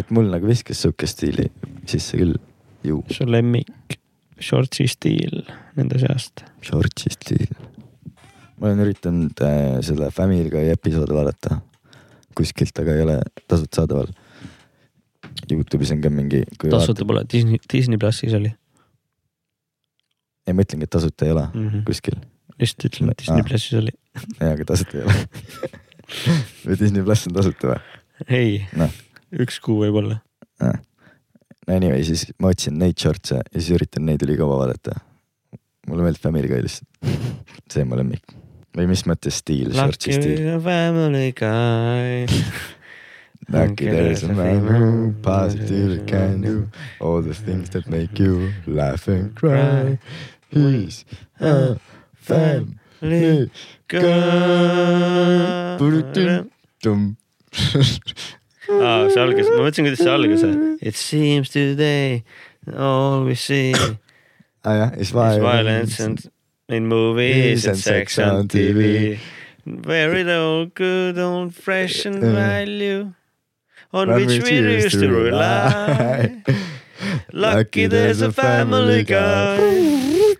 et mul nagu viskas sihuke stiili sisse küll ju su lemmik shortsi stiil nende seast. shortsi stiil. ma olen üritanud äh, selle Family Guy episoode vaadata kuskilt, aga ei ole tasuta saadaval. Youtube'is on ka mingi. tasuta pole, Disney, Disney plussis oli ei, ma ütlengi, et tasuta ei ole mm. -hmm. kuskil. just ütlen, et Disney Aa. plussis oli. jaa, aga tasuta ei ole. või Disney pluss on tasuta või? ei Noh., üks kuu võib-olla. no anyway, siis ma otsin neid shorts'e ja siis üritan neid ülikaua vaadata. mulle meeldib Family Guy lihtsalt. see on mu lemmik. või mis mõttes stiil, shortsi stiil. family guy. Lucky there's a man who positively can do all the things that make you laugh and cry. He's a family guy. Tum. aa, see algas, ma mõtlesin, kuidas see algas. It seems today all we see ah jah, is is violence and in movies and sex on TV. Very old, good old fresh and Uh, value on which we used to rely. Lucky there's a family guy.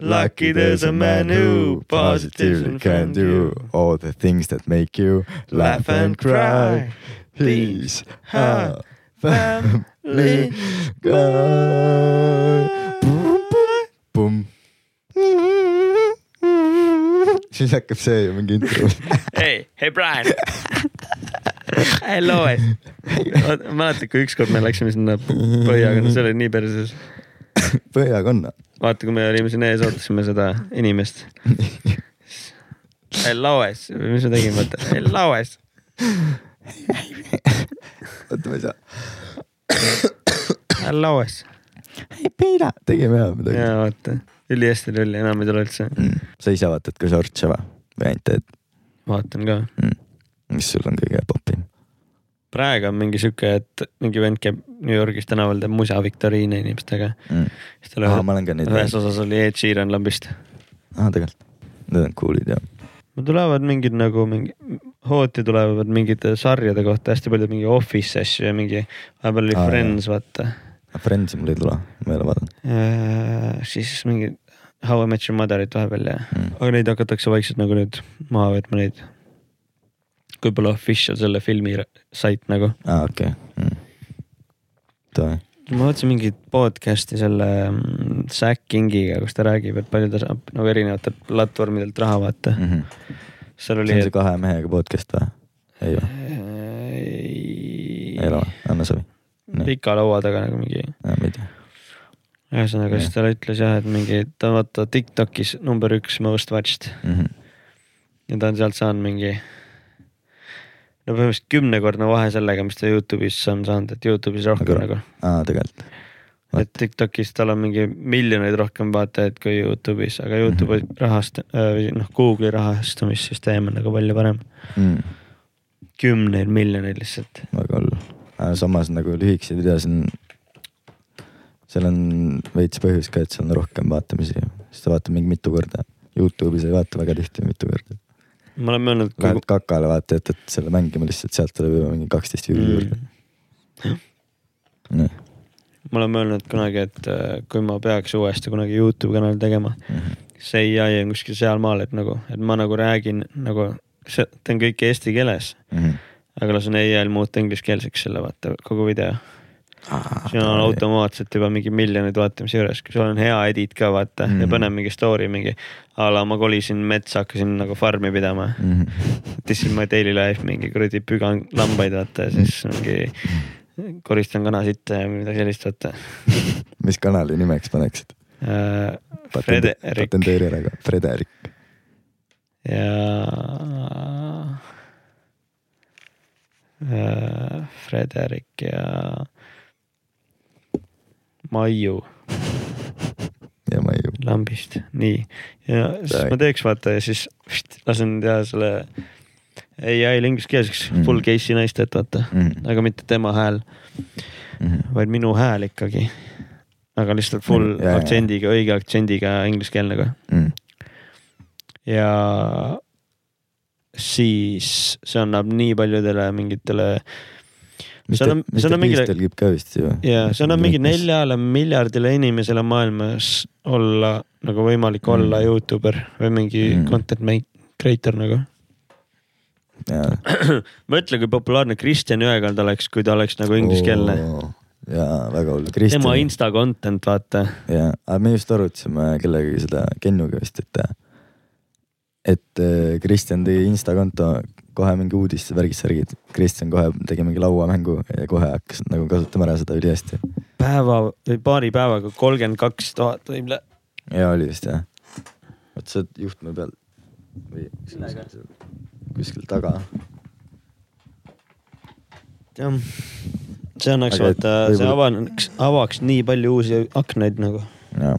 Lucky there's a man who positively can do all the things that make you laugh and cry. He's a family guy. Pumm. siis hakkab see ju mingi intro. Hey, hey Brian. Hello. mäletad, kui ükskord me läksime sinna Põhjaga, no see oli nii perses. põhjakonna. vaata, kui me olime siin ees, ootasime seda inimest. Helloes, mis me tegime, vaata, helloes. oota, ma ei saa. Helloes. ei peida. tegime hea midagi. ja vaata, ülihästi tuli, enam ei tule üldse. sa ise vaatad ka shorts'e või? või ainult teed? vaatan ka. Mis sul on kõige popim? praegu on mingi sihuke, et mingi vend käib New Yorgis tänaval, teeb musa viktoriine inimestega. siis tal ühes, osas oli Ed Sheeran lambist. aa, tegelikult. Need on cool'id jah. mul tulevad mingid nagu mingi, hooti tulevad mingite sarjade kohta hästi palju mingi Office asju ja mingi, vahepeal oli Aa, Friends, vaata. Friends'i mul ei tule, ma ei ole vaadanud. siis mingi How I Met Your Mother'it vahepeal ja Mm. aga neid hakatakse vaikselt nagu nüüd maha võtma neid. Kui pole official selle filmi sait nagu. aa, okei okay.. tore. ma vaatasin mingit podcast'i selle mm, Zack Kingiga, kus ta räägib, et palju ta saab nagu erinevatelt platvormidelt raha vaata. see seal on oli. see kahe mehega podcast või? ei või? ei ole anna suvi. Nii. pika laua taga nagu mingi, ma ei tea. ühesõnaga siis ta ütles jah, et mingi, ta on vaata Tiktokis number üks most watched Mhm. ja ta on sealt saanud mingi. No põhimõtteliselt kümnekordne vahe sellega, mis ta Youtube'is on saanud, et Youtube'is rohkem Aga- nagu. aa, tegelikult. et Tiktokis tal on mingi miljoneid rohkem vaatajaid kui Youtube'is, aga Youtube'i Mhm. rahast-, noh Google'i rahastamissüsteem on nagu palju parem. Mm, kümneid miljoneid lihtsalt. väga hull. samas nagu lühikeseid videosid on, seal on veits põhjus ka, et seal on rohkem vaatamisi, sest sa vaatad mingi mitu korda. Youtube'is ei vaata väga tihti mitu korda. Ma olen mõelnud, Lähed kakale, vaata, et, et selle mängima lihtsalt, sealt tuleb juba mingi kaksteist viivi juurde mm.. ma olen mõelnud kunagi, et äh, kui ma peaks uuesti kunagi Youtube kanali tegema, see ai on kuskil sealmaal, et nagu, et ma nagu räägin nagu, teen kõike eesti keeles, Mhm. aga lasen ai-l muuta ingliskeelseks selle vaata kogu video. Siin on automaatselt juba mingi miljoneid vaatamisi juures, kui sul on hea edit ka vaata mm -hmm. ja Mhm. panen mingi story mingi a la ma kolisin metsa, hakkasin nagu farmi pidama. Mhm. This is my daily life, mingi kuradi pügan lambaid vaata ja siis mingi koristan kanasitte ja midagi sellist vaata mis kanali nimeks paneksid? äh,. Frederik patenteeri ära ka, Frederik. ja äh, Frederik ja Maiu ja ma ei ju. lambist, nii. ja siis ma teeks vaata ja siis vist, lasen teha selle ai-l ingliskeelseks Mhm. full case'i naistet vaata, aga mitte tema hääl, Mhm. vaid minu hääl ikkagi. aga lihtsalt full Ja, ja, aktsendiga, õige aktsendiga ingliskeelne ka ja siis see annab nii paljudele mingitele seal on- seal on mingile- telgib ka vist ju. ja see annab mingi. neljale miljardile inimesele maailmas olla nagu võimalik Mm. olla Youtuber või mingi Mm. content creator nagu. mõtle, kui populaarne Kristjan Jõekald oleks, kui ta oleks nagu ingliskeelne. jaa, väga hull. tema insta content, vaata. jaa, aga me just arutasime kellegagi seda Kennuga vist, et et äh, Kristjan tegi Insta konto kohe mingi uudiste värgid, särgid. Kristjan kohe tegi mingi lauamängu ja kohe hakkas nagu kasutama ära seda ülihästi. päeva või paari päevaga kolmkümmend kaks tuhat võib-olla. ja oli vist jah. vot oled juhtme peal või kuskil taga. jah, see annaks vaata, see avaneks, avaks nii palju uusi aknaid nagu. jaa,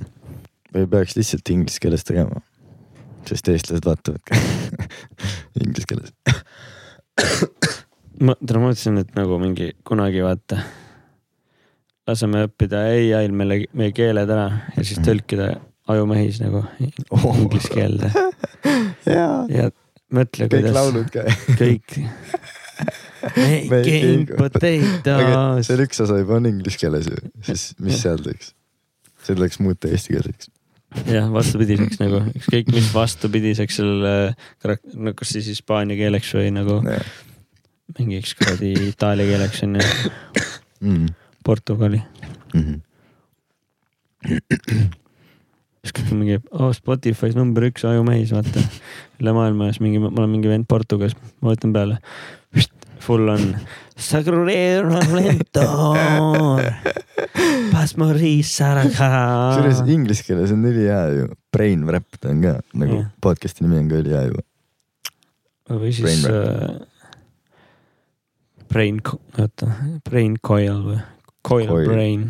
või peaks lihtsalt inglise keeles tegema. Sest eestlased vaatavad ka inglise keeles. ma, täna mõtlesin, et nagu mingi kunagi vaata, laseme õppida ai-l meile, meie keeled ära ja siis tõlkida ajumehis nagu Oh. inglise keelde jaa, ja mõtle, kõik kuidas laulud ka. kõik. Making potatoes. see üks osa juba on inglise keeles ju, siis mis seal teeks? see tuleks muuta eestikeelseks. jah, vastupidiseks nagu ükskõik mis vastupidiseks sellele karak-, no kas siis hispaania keeleks või nagu mingiks kuradi itaalia keeleks on ju, Mm. portugali. Mhm. siis kui mingi oh, Spotify's number üks ajumehis, vaata. üle maailma ja siis mingi, ma olen mingi vend Portugalis, ma võtan peale. Full on. kusjuures inglise keeles on ülihea ju, Brain Rap on ka nagu Jah. podcast'i nimi on ka ülihea ju. või siis Brain äh, Brain, oota, Brain Coil või? Coil, Coil. Coil. Brain,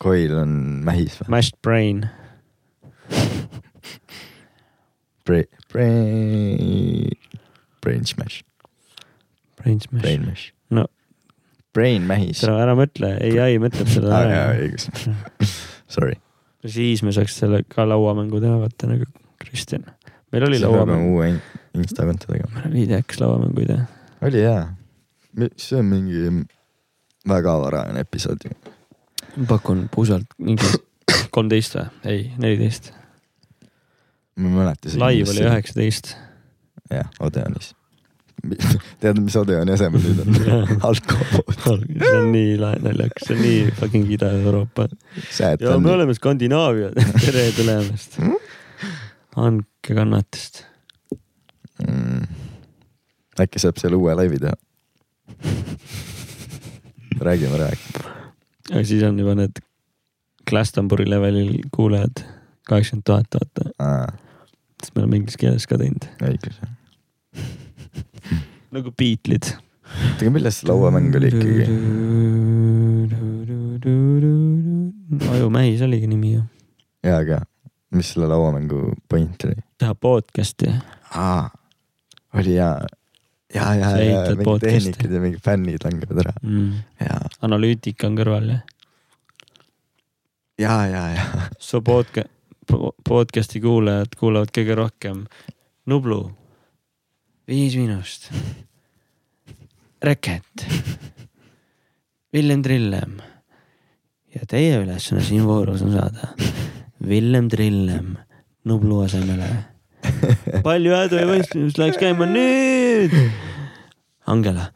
Coil on mähis või? Mashed Brain. Brain, Brain, Brain Smash, Brain Smash. Brain Mash. No. Brain mähis. tere, ära mõtle, ai mõtleb aa jaa, ära. õigus. Sorry. siis me saaks selle ka lauamängu teha, vaata nagu Kristjan. meil oli lauamäng, uue in- Insta konto tegema. meil oli idekas lauamängu idee. oli hea. see on mingi väga varajane episood ju. ma pakun pusalt mingi kolmteist või? ei, neliteist. ma ei mäleta. live oli. üheksateist. jah, Odeonis. tead, mis Odeoni asemel nüüd on? alkopood. see on nii lahe naljakas, see on nii fucking Ida-Euroopa. Ja me oleme Skandinaavia, tere tulemast. andke kannatust. mm.. äkki saab seal uue laivi teha? räägime, räägime. aga siis on juba need Glastonbury levelil kuulajad, kaheksakümmend tuhat vaata, siis me oleme inglise keeles ka teinud. õigus. Nagu Beatlesid. oota, aga millest see lauamäng oli ikkagi? ajumähis oligi nimi ju. jaa, aga mis selle lauamängu point oli? teha podcast'i. aa, oli jaa. ja, ja, ja mingid tehnikad ja mingid fännid langevad ära. Mm. ja, analüütika on kõrval jah. ja, ja, ja. su podca-, podcast'i kuulajad kuulavad kõige rohkem Nublu, Viis Miinust, Reket, Villem Trillem ja teie ülesanne siin voorus on saada Villem Trillem Nublu asemele. palju hädu ja võistlust läheks käima nüüd. Angela,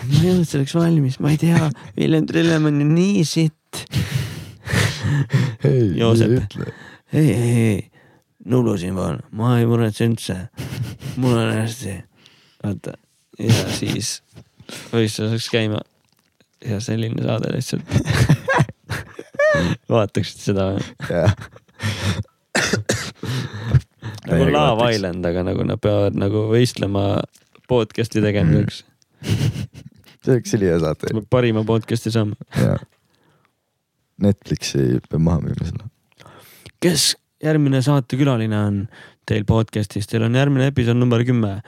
ma ei olnud selleks valmis, ma ei tea, Villem Trillem on ju nii sitt Joosep. ei, ei, ei, Nublu siin pool, ma ei muretse üldse. mul on hästi. vaata ja siis võistlus läks käima ja selline saade lihtsalt. vaataksid seda jah. nagu Love Island, aga nagu nad peavad nagu võistlema podcast'i tegemiseks. see oleks ülihea saate. parima podcast'i saama. jaa. Netflixi peab maha müüma selle. kes järgmine saatekülaline on teil podcast'is, teil on järgmine episood number kümme.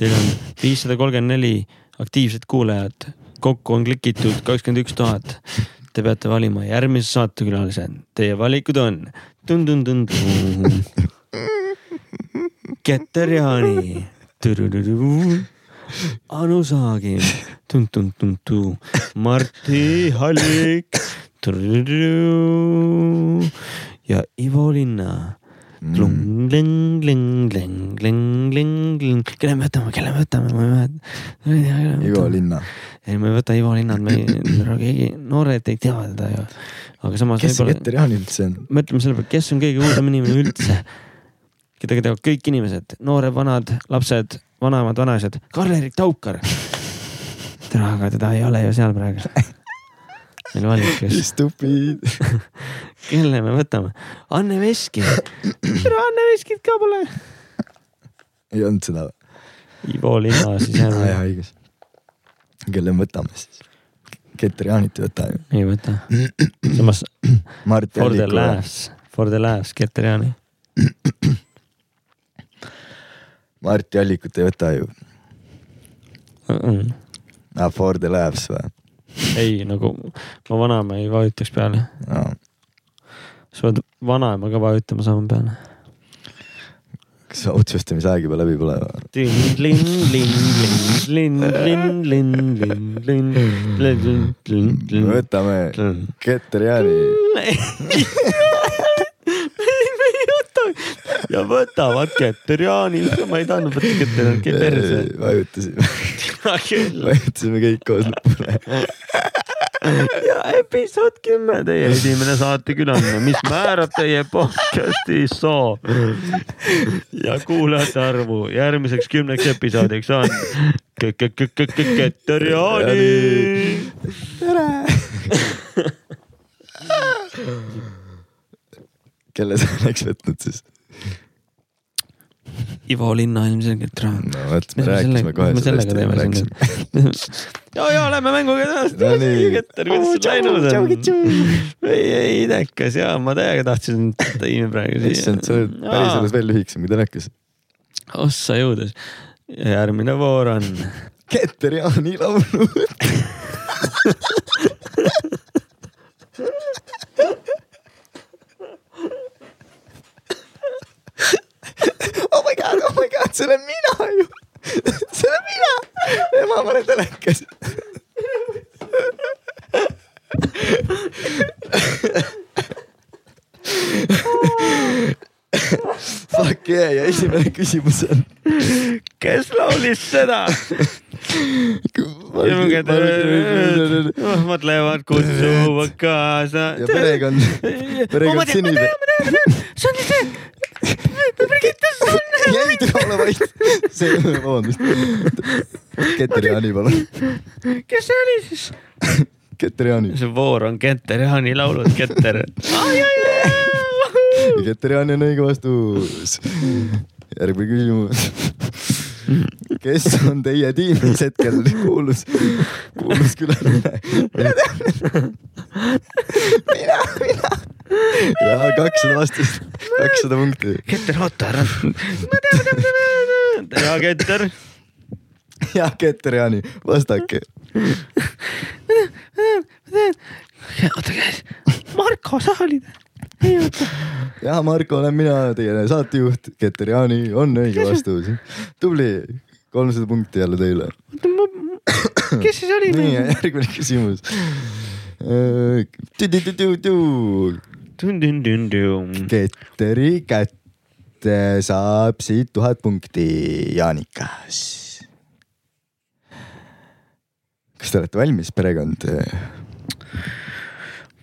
Teil on viissada kolmkümmend neli aktiivset kuulajat, kokku on klikitud kakskümmend üks tuhat. Te peate valima järgmise saatekülalise, teie valikud on tun-tun-tun-tun. Keter Jaani, Anu Saagim, tun-tun-tun-tun, Martti Hallik ja Ivo Linna. Mm. kelle me võtame, kelle me võtame, ma ei mäleta. Ivo. Linna. ei, ma ei võta Ivo Linnat, me keegi, noored ei tea teda ju. aga samas kes see Keter Jaan üldse on? mõtleme selle peale, kes on kõige uudsem inimene üldse, keda teavad kõik inimesed, noored, vanad, lapsed, vanaemad, vanaisad, Karl-Erik Taukar. tere, aga teda ei ole ju seal praegu. Meil valikus, Stupid. kelle me võtame? Anne Veski. tere, Anne Veskit ka pole. ei olnud seda või? Ivo Linna siis aa jälle jaa, õigus. kelle me võtame siis? Keter Jaanit ei võta ju. ei võta. samas for the laughs, for the laughs, Keter Jaani. Mart Jallikut ei võta ju. aa, For the laughs või? ei, nagu ma vanaema ei vajutaks peale. sa pead vanaema ka vajutama sama peale. kas otsustamisaeg juba läbi pole või? võtame Keter Jaani. Ja võtavad Keter-Jaani, ma ei tahtnud võtta Keter-Jaani, Keter-Jaani. vajutasime, vajutasime kõik koos lõpule. ja episood kümme, teie esimene saatekülaline, mis määrab teie podcast'i soo. ja kuulajate arvu järgmiseks kümneks episoodiks on Keter-Jaani. kelle sa oleks võtnud siis? Ivo Linna ilmselgelt no vot, me rääkisime kohe rääkisime. ja, ja lähme mänguga edasi. Keter, kuidas sul läinud on? ei, ei idekas ja ma täiega tahtsin tiimi praegu siia. issand, sa oled päriselus veel lühikesem kui telekas. ossa jõudes. järgmine voor on Keter Jaani laulu. oh my oh god, see olen mina ju. see olen mina. ema, ma olen telekas. Fuck yeah ja esimene küsimus on. kes laulis seda? mõtlevad kutsuvad kaasa. ja perekond, perekond sünnib. see on see. Brigitte Sonne. jäi tule ole vait. see, vabandust. Keter Jaani, palun. kes see oli siis? Keter Jaani. see voor on Keter Jaani laulud, Keter. Keter Jaani on õige vastus. järgmine küsimus. Kes on teie tiimis hetkel kuulus, kuulus külaline? mina tean. mina, mina. ja kakssada vastust, kakssada punkti. Keter, oota ära. ja Keter. ja Keter Jaani, vastake. oota käes, Marko, sa olid? Ei oota. ja Marko olen mina, teie saatejuht, Keter Jaani on õige vastus. tubli, kolmsada punkti jälle teile. kes siis oli? nii, järgmine küsimus. Ketteri kätte saab siit tuhat punkti, Jaanikas. kas te olete valmis, perekond?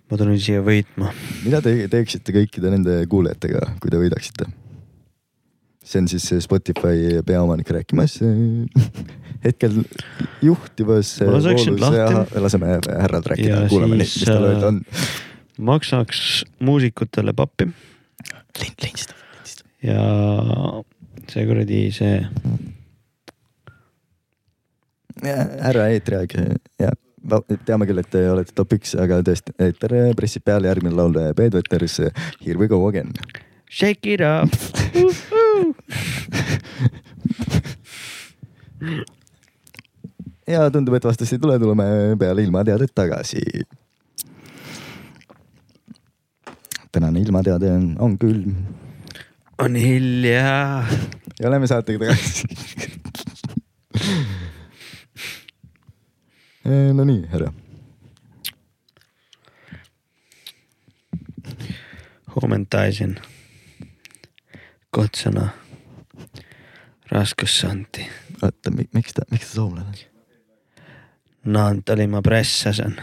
Ma tulin siia võitma. mida te teeksite kõikide nende kuulajatega, kui te võidaksite? see on siis see Spotify peaomanik rääkimas. hetkel juhtivas laseme härrad rääkida kuulame neid, mis tal öelda on. maksaks muusikutele pappi lind, lindistab, lindistab. ja see kuradi see, härra eetriaeg ja teame küll, et te olete top üks, aga tõesti, eeter pressib peale järgmine laul Peet Veters, Here we go again. Shake it up ja tundub, et vastust ei tule, tuleme peale ilmateadet tagasi. tänane ilmateade on, on külm. on hilja. ja oleme saatega tagasi Nonii, härra. huomentaisen kotsana raskusanti. oota, miks ta, miks ta soomlane on? Naant oli ma pressasin.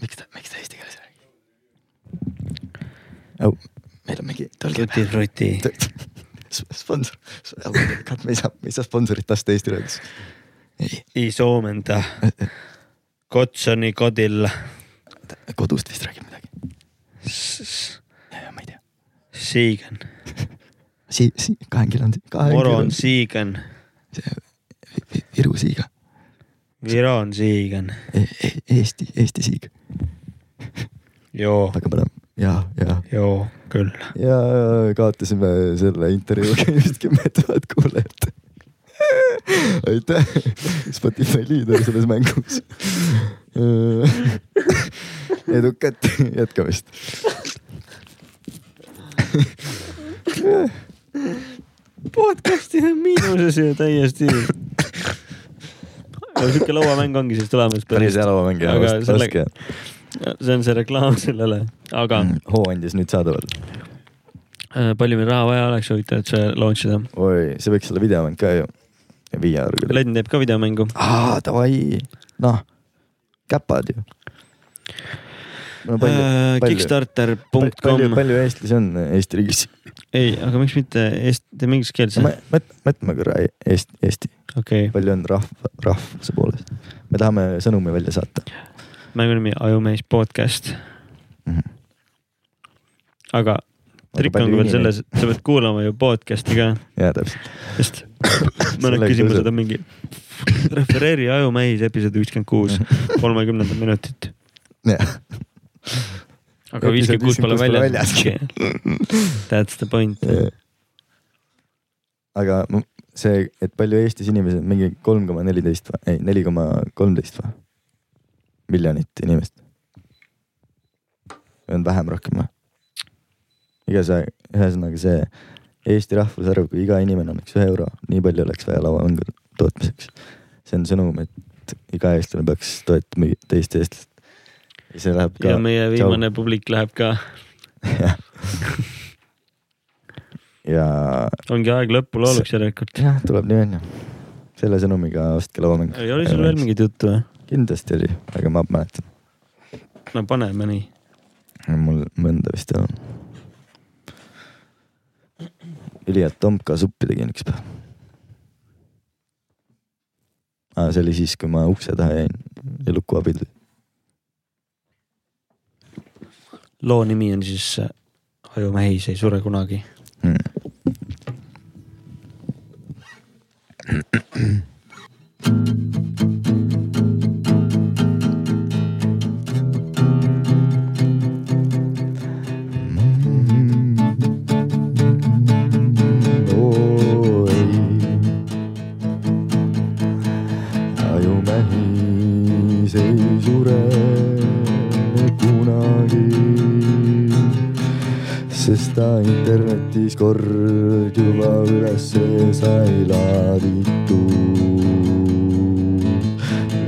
miks ta, miks ta eesti keeles räägib oh,? meil on mingi. Tutti frutti. sponsor, me ei saa, me ei saa sponsorit lasta eesti keeles. Ei. ei soomenda. Kotsoni kodilla. kodust vist räägib midagi. ma ei tea. Siigen. Si-, si-, kahekil on. Moro on Siigen. Viru Siiga Viro on Siigen e. E Eesti, Eesti Siig. joo. väga põnev ja, ja. joo, küll. ja kaotasime selle intervjuuga just kümme tuhat kuulajat aitäh, Spotify liider selles mängus edukat jätkamist podcast'i on miinuses ju täiesti aga sihuke lauamäng ongi siis tulemas. päris hea lauamäng jah, ostke. see on see reklaam sellele, aga mm,. hooandis nüüd saadaval. Äh, palju meil raha vaja oleks, huvitav, et see launch ida? oi, see võiks olla videomäng ka ju. Viie euro küll. Len teeb ka videomängu. aa, davai, noh, käpad ju no,. Uh, Kickstarter.com. palju, palju eestlasi on Eesti riigis? ei, aga miks mitte eesti, teeme inglise keeles no,. mõtleme korra Eesti, Eesti okay.. palju on rahva, rahvuse poolest? me tahame sõnumi välja saata. mängu nimi Ajumees podcast mm. -hmm. aga trikk on ka veel selles, et sa pead kuulama ju podcast'i ka. jaa, täpselt. sest mõned küsimused on mingi refereeri Ajumees episood viiskümmend kuus, kolmekümnendat minutit. jah aga viiskümmend kuus pole väljas. That's the point. aga see, et palju Eestis inimesi mingi kolm koma neliteist või, ei neli koma kolmteist või? miljonit inimest. on vähem, rohkem või? Igatahes, ühesõnaga see Eesti rahvusarv, kui iga inimene annaks ühe euro, nii palju oleks vaja lauamängu tootmiseks. see on sõnum, et iga eestlane peaks toetama teist eestlast. ja see läheb ka. ja meie viimane Tšau. publik läheb ka jah ja. ongi aeg lõpulauluks järelikult. jah, tuleb nii onju. selle sõnumiga ostke lauamäng. oli sul veel mingit juttu või? kindlasti oli, aga ma mäletan. no paneme nii. mul mõnda vist ei ole. Ülihead tomka suppi tegin üks päev ah,. see oli siis, kui ma ukse taha jäin ja luku abil. loo nimi on siis Ajumehis ei sure kunagi mm.. ta internetis kord juba ülesse sai laaditud.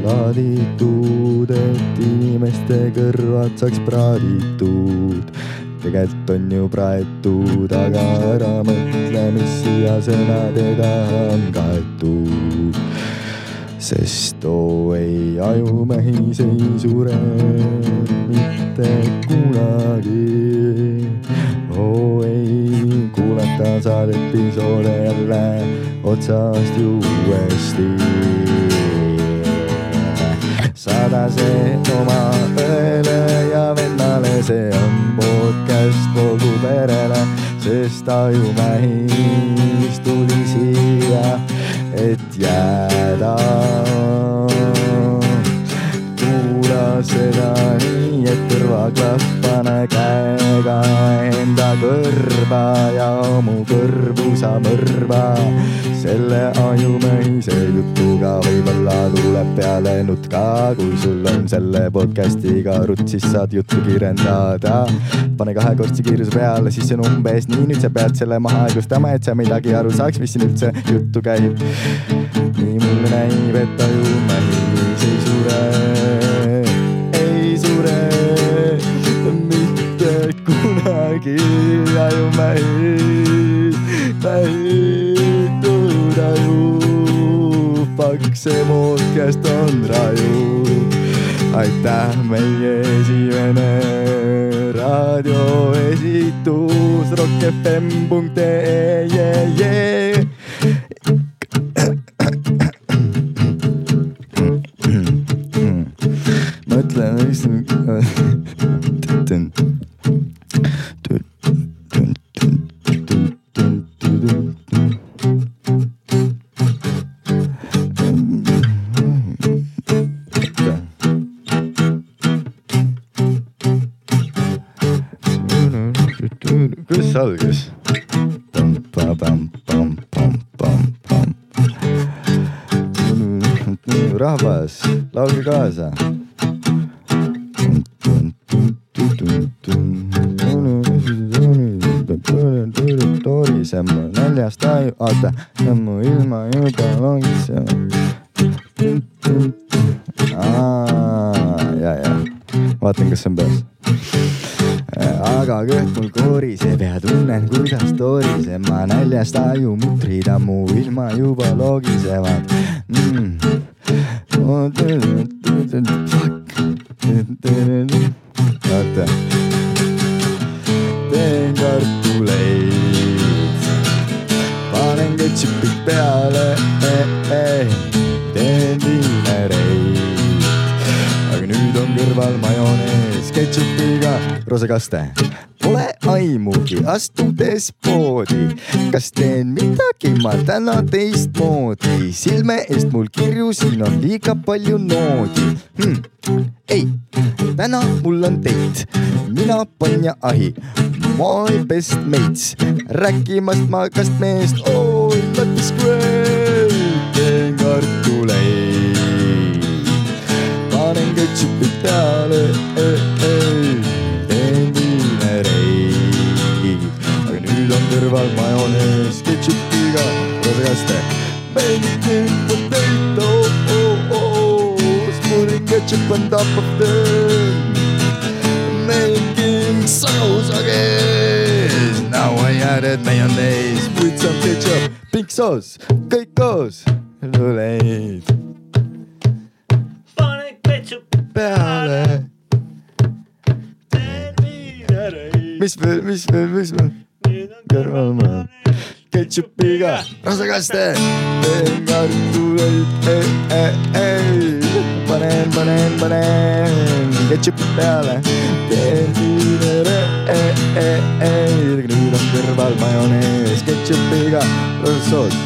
laaditud, et inimeste kõrvad saaks praaditud. tegelikult on ju praetud, aga ära mõtle, mis siia sõnadega on kaetud sest oo ei ajumehis ei sure mitte kunagi oo ei kuulata saad episoode jälle otsast ju uuesti. saada see oma õele ja vennale, see on podcast kogu perele, sest ajumähis tuli siia, et jääda seda nii, et kõrvaklapp pane käega enda kõrva ja mu kõrvu sa mõrva. selle ajumehise jutuga võib-olla tuleb peale nutt ka, kui sul on selle podcast'iga rutt, siis saad juttu kirjeldada. pane kahekordse kiiruse peale, siis on umbes nii, nüüd sa pead selle maha aeglustama, et sa midagi aru saaks, mis siin üldse juttu käib. nii mulle näib, et ajumehis ei sure, kunagi ajumehis, näitud aju, pakse podcast on raju. aitäh, meie esimene raadioesitus rockfm.ee yeah, yeah. mõtlen, mis laulge kaasa. torisema näljast aju, oota, mu ilma juba longisema. ja, ja, vaatan, kas on peas aga kõht mul koriseb ja tunnen, kuidas toriseb, ma näljast ajumutrid ammu ilma juba loogisevad mm.. Oota. teen kartuleid, panen ketšupit peale eh. teen viinereid, aga nüüd on kõrval majonees ketšupiga rosakaste. Aimugi, astudes poodi, kas teen midagi? Ma täna teistmoodi, silme eest mul kirju, siin on liiga palju noodi. Hmm.. ei, täna mul on date, mina pann ja ahi, my best mates, rääkimast magast meest, oh life is great, teen kartuleid, panen ketšupit peale. Eh,, eh kõrval majonees ketšupiga rosakaste. Bacon, potato, oh, oh, putting ketchup on top of them. Making sausages, now I added mayonnaise with some ketchup, pink sauce, kõik koos, luleid pane ketšup peale. mis veel, mis veel, mis veel? kõrval ma ketšupiga rasakaste, teen kartuleid eh,, eh, eh. panen, panen, panen ketšupi peale, teen viinere eh,, eh, eh. nüüd on kõrval majonees ketšupiga rassoos,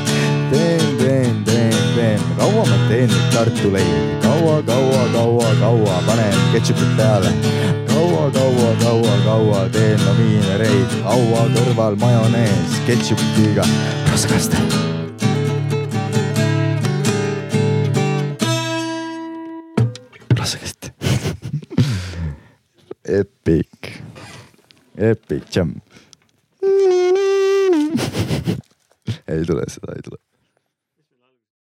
teen, teen, teen, teen, kaua ma teen neid kartuleid, kaua, kaua, kaua, kaua panen ketšupit peale kaua, kaua, kaua, teen ma viinereid, kaua kõrval majonees ketšupiga rasakaste. rasakaste. Epic, epic jam. ei tule seda, ei tule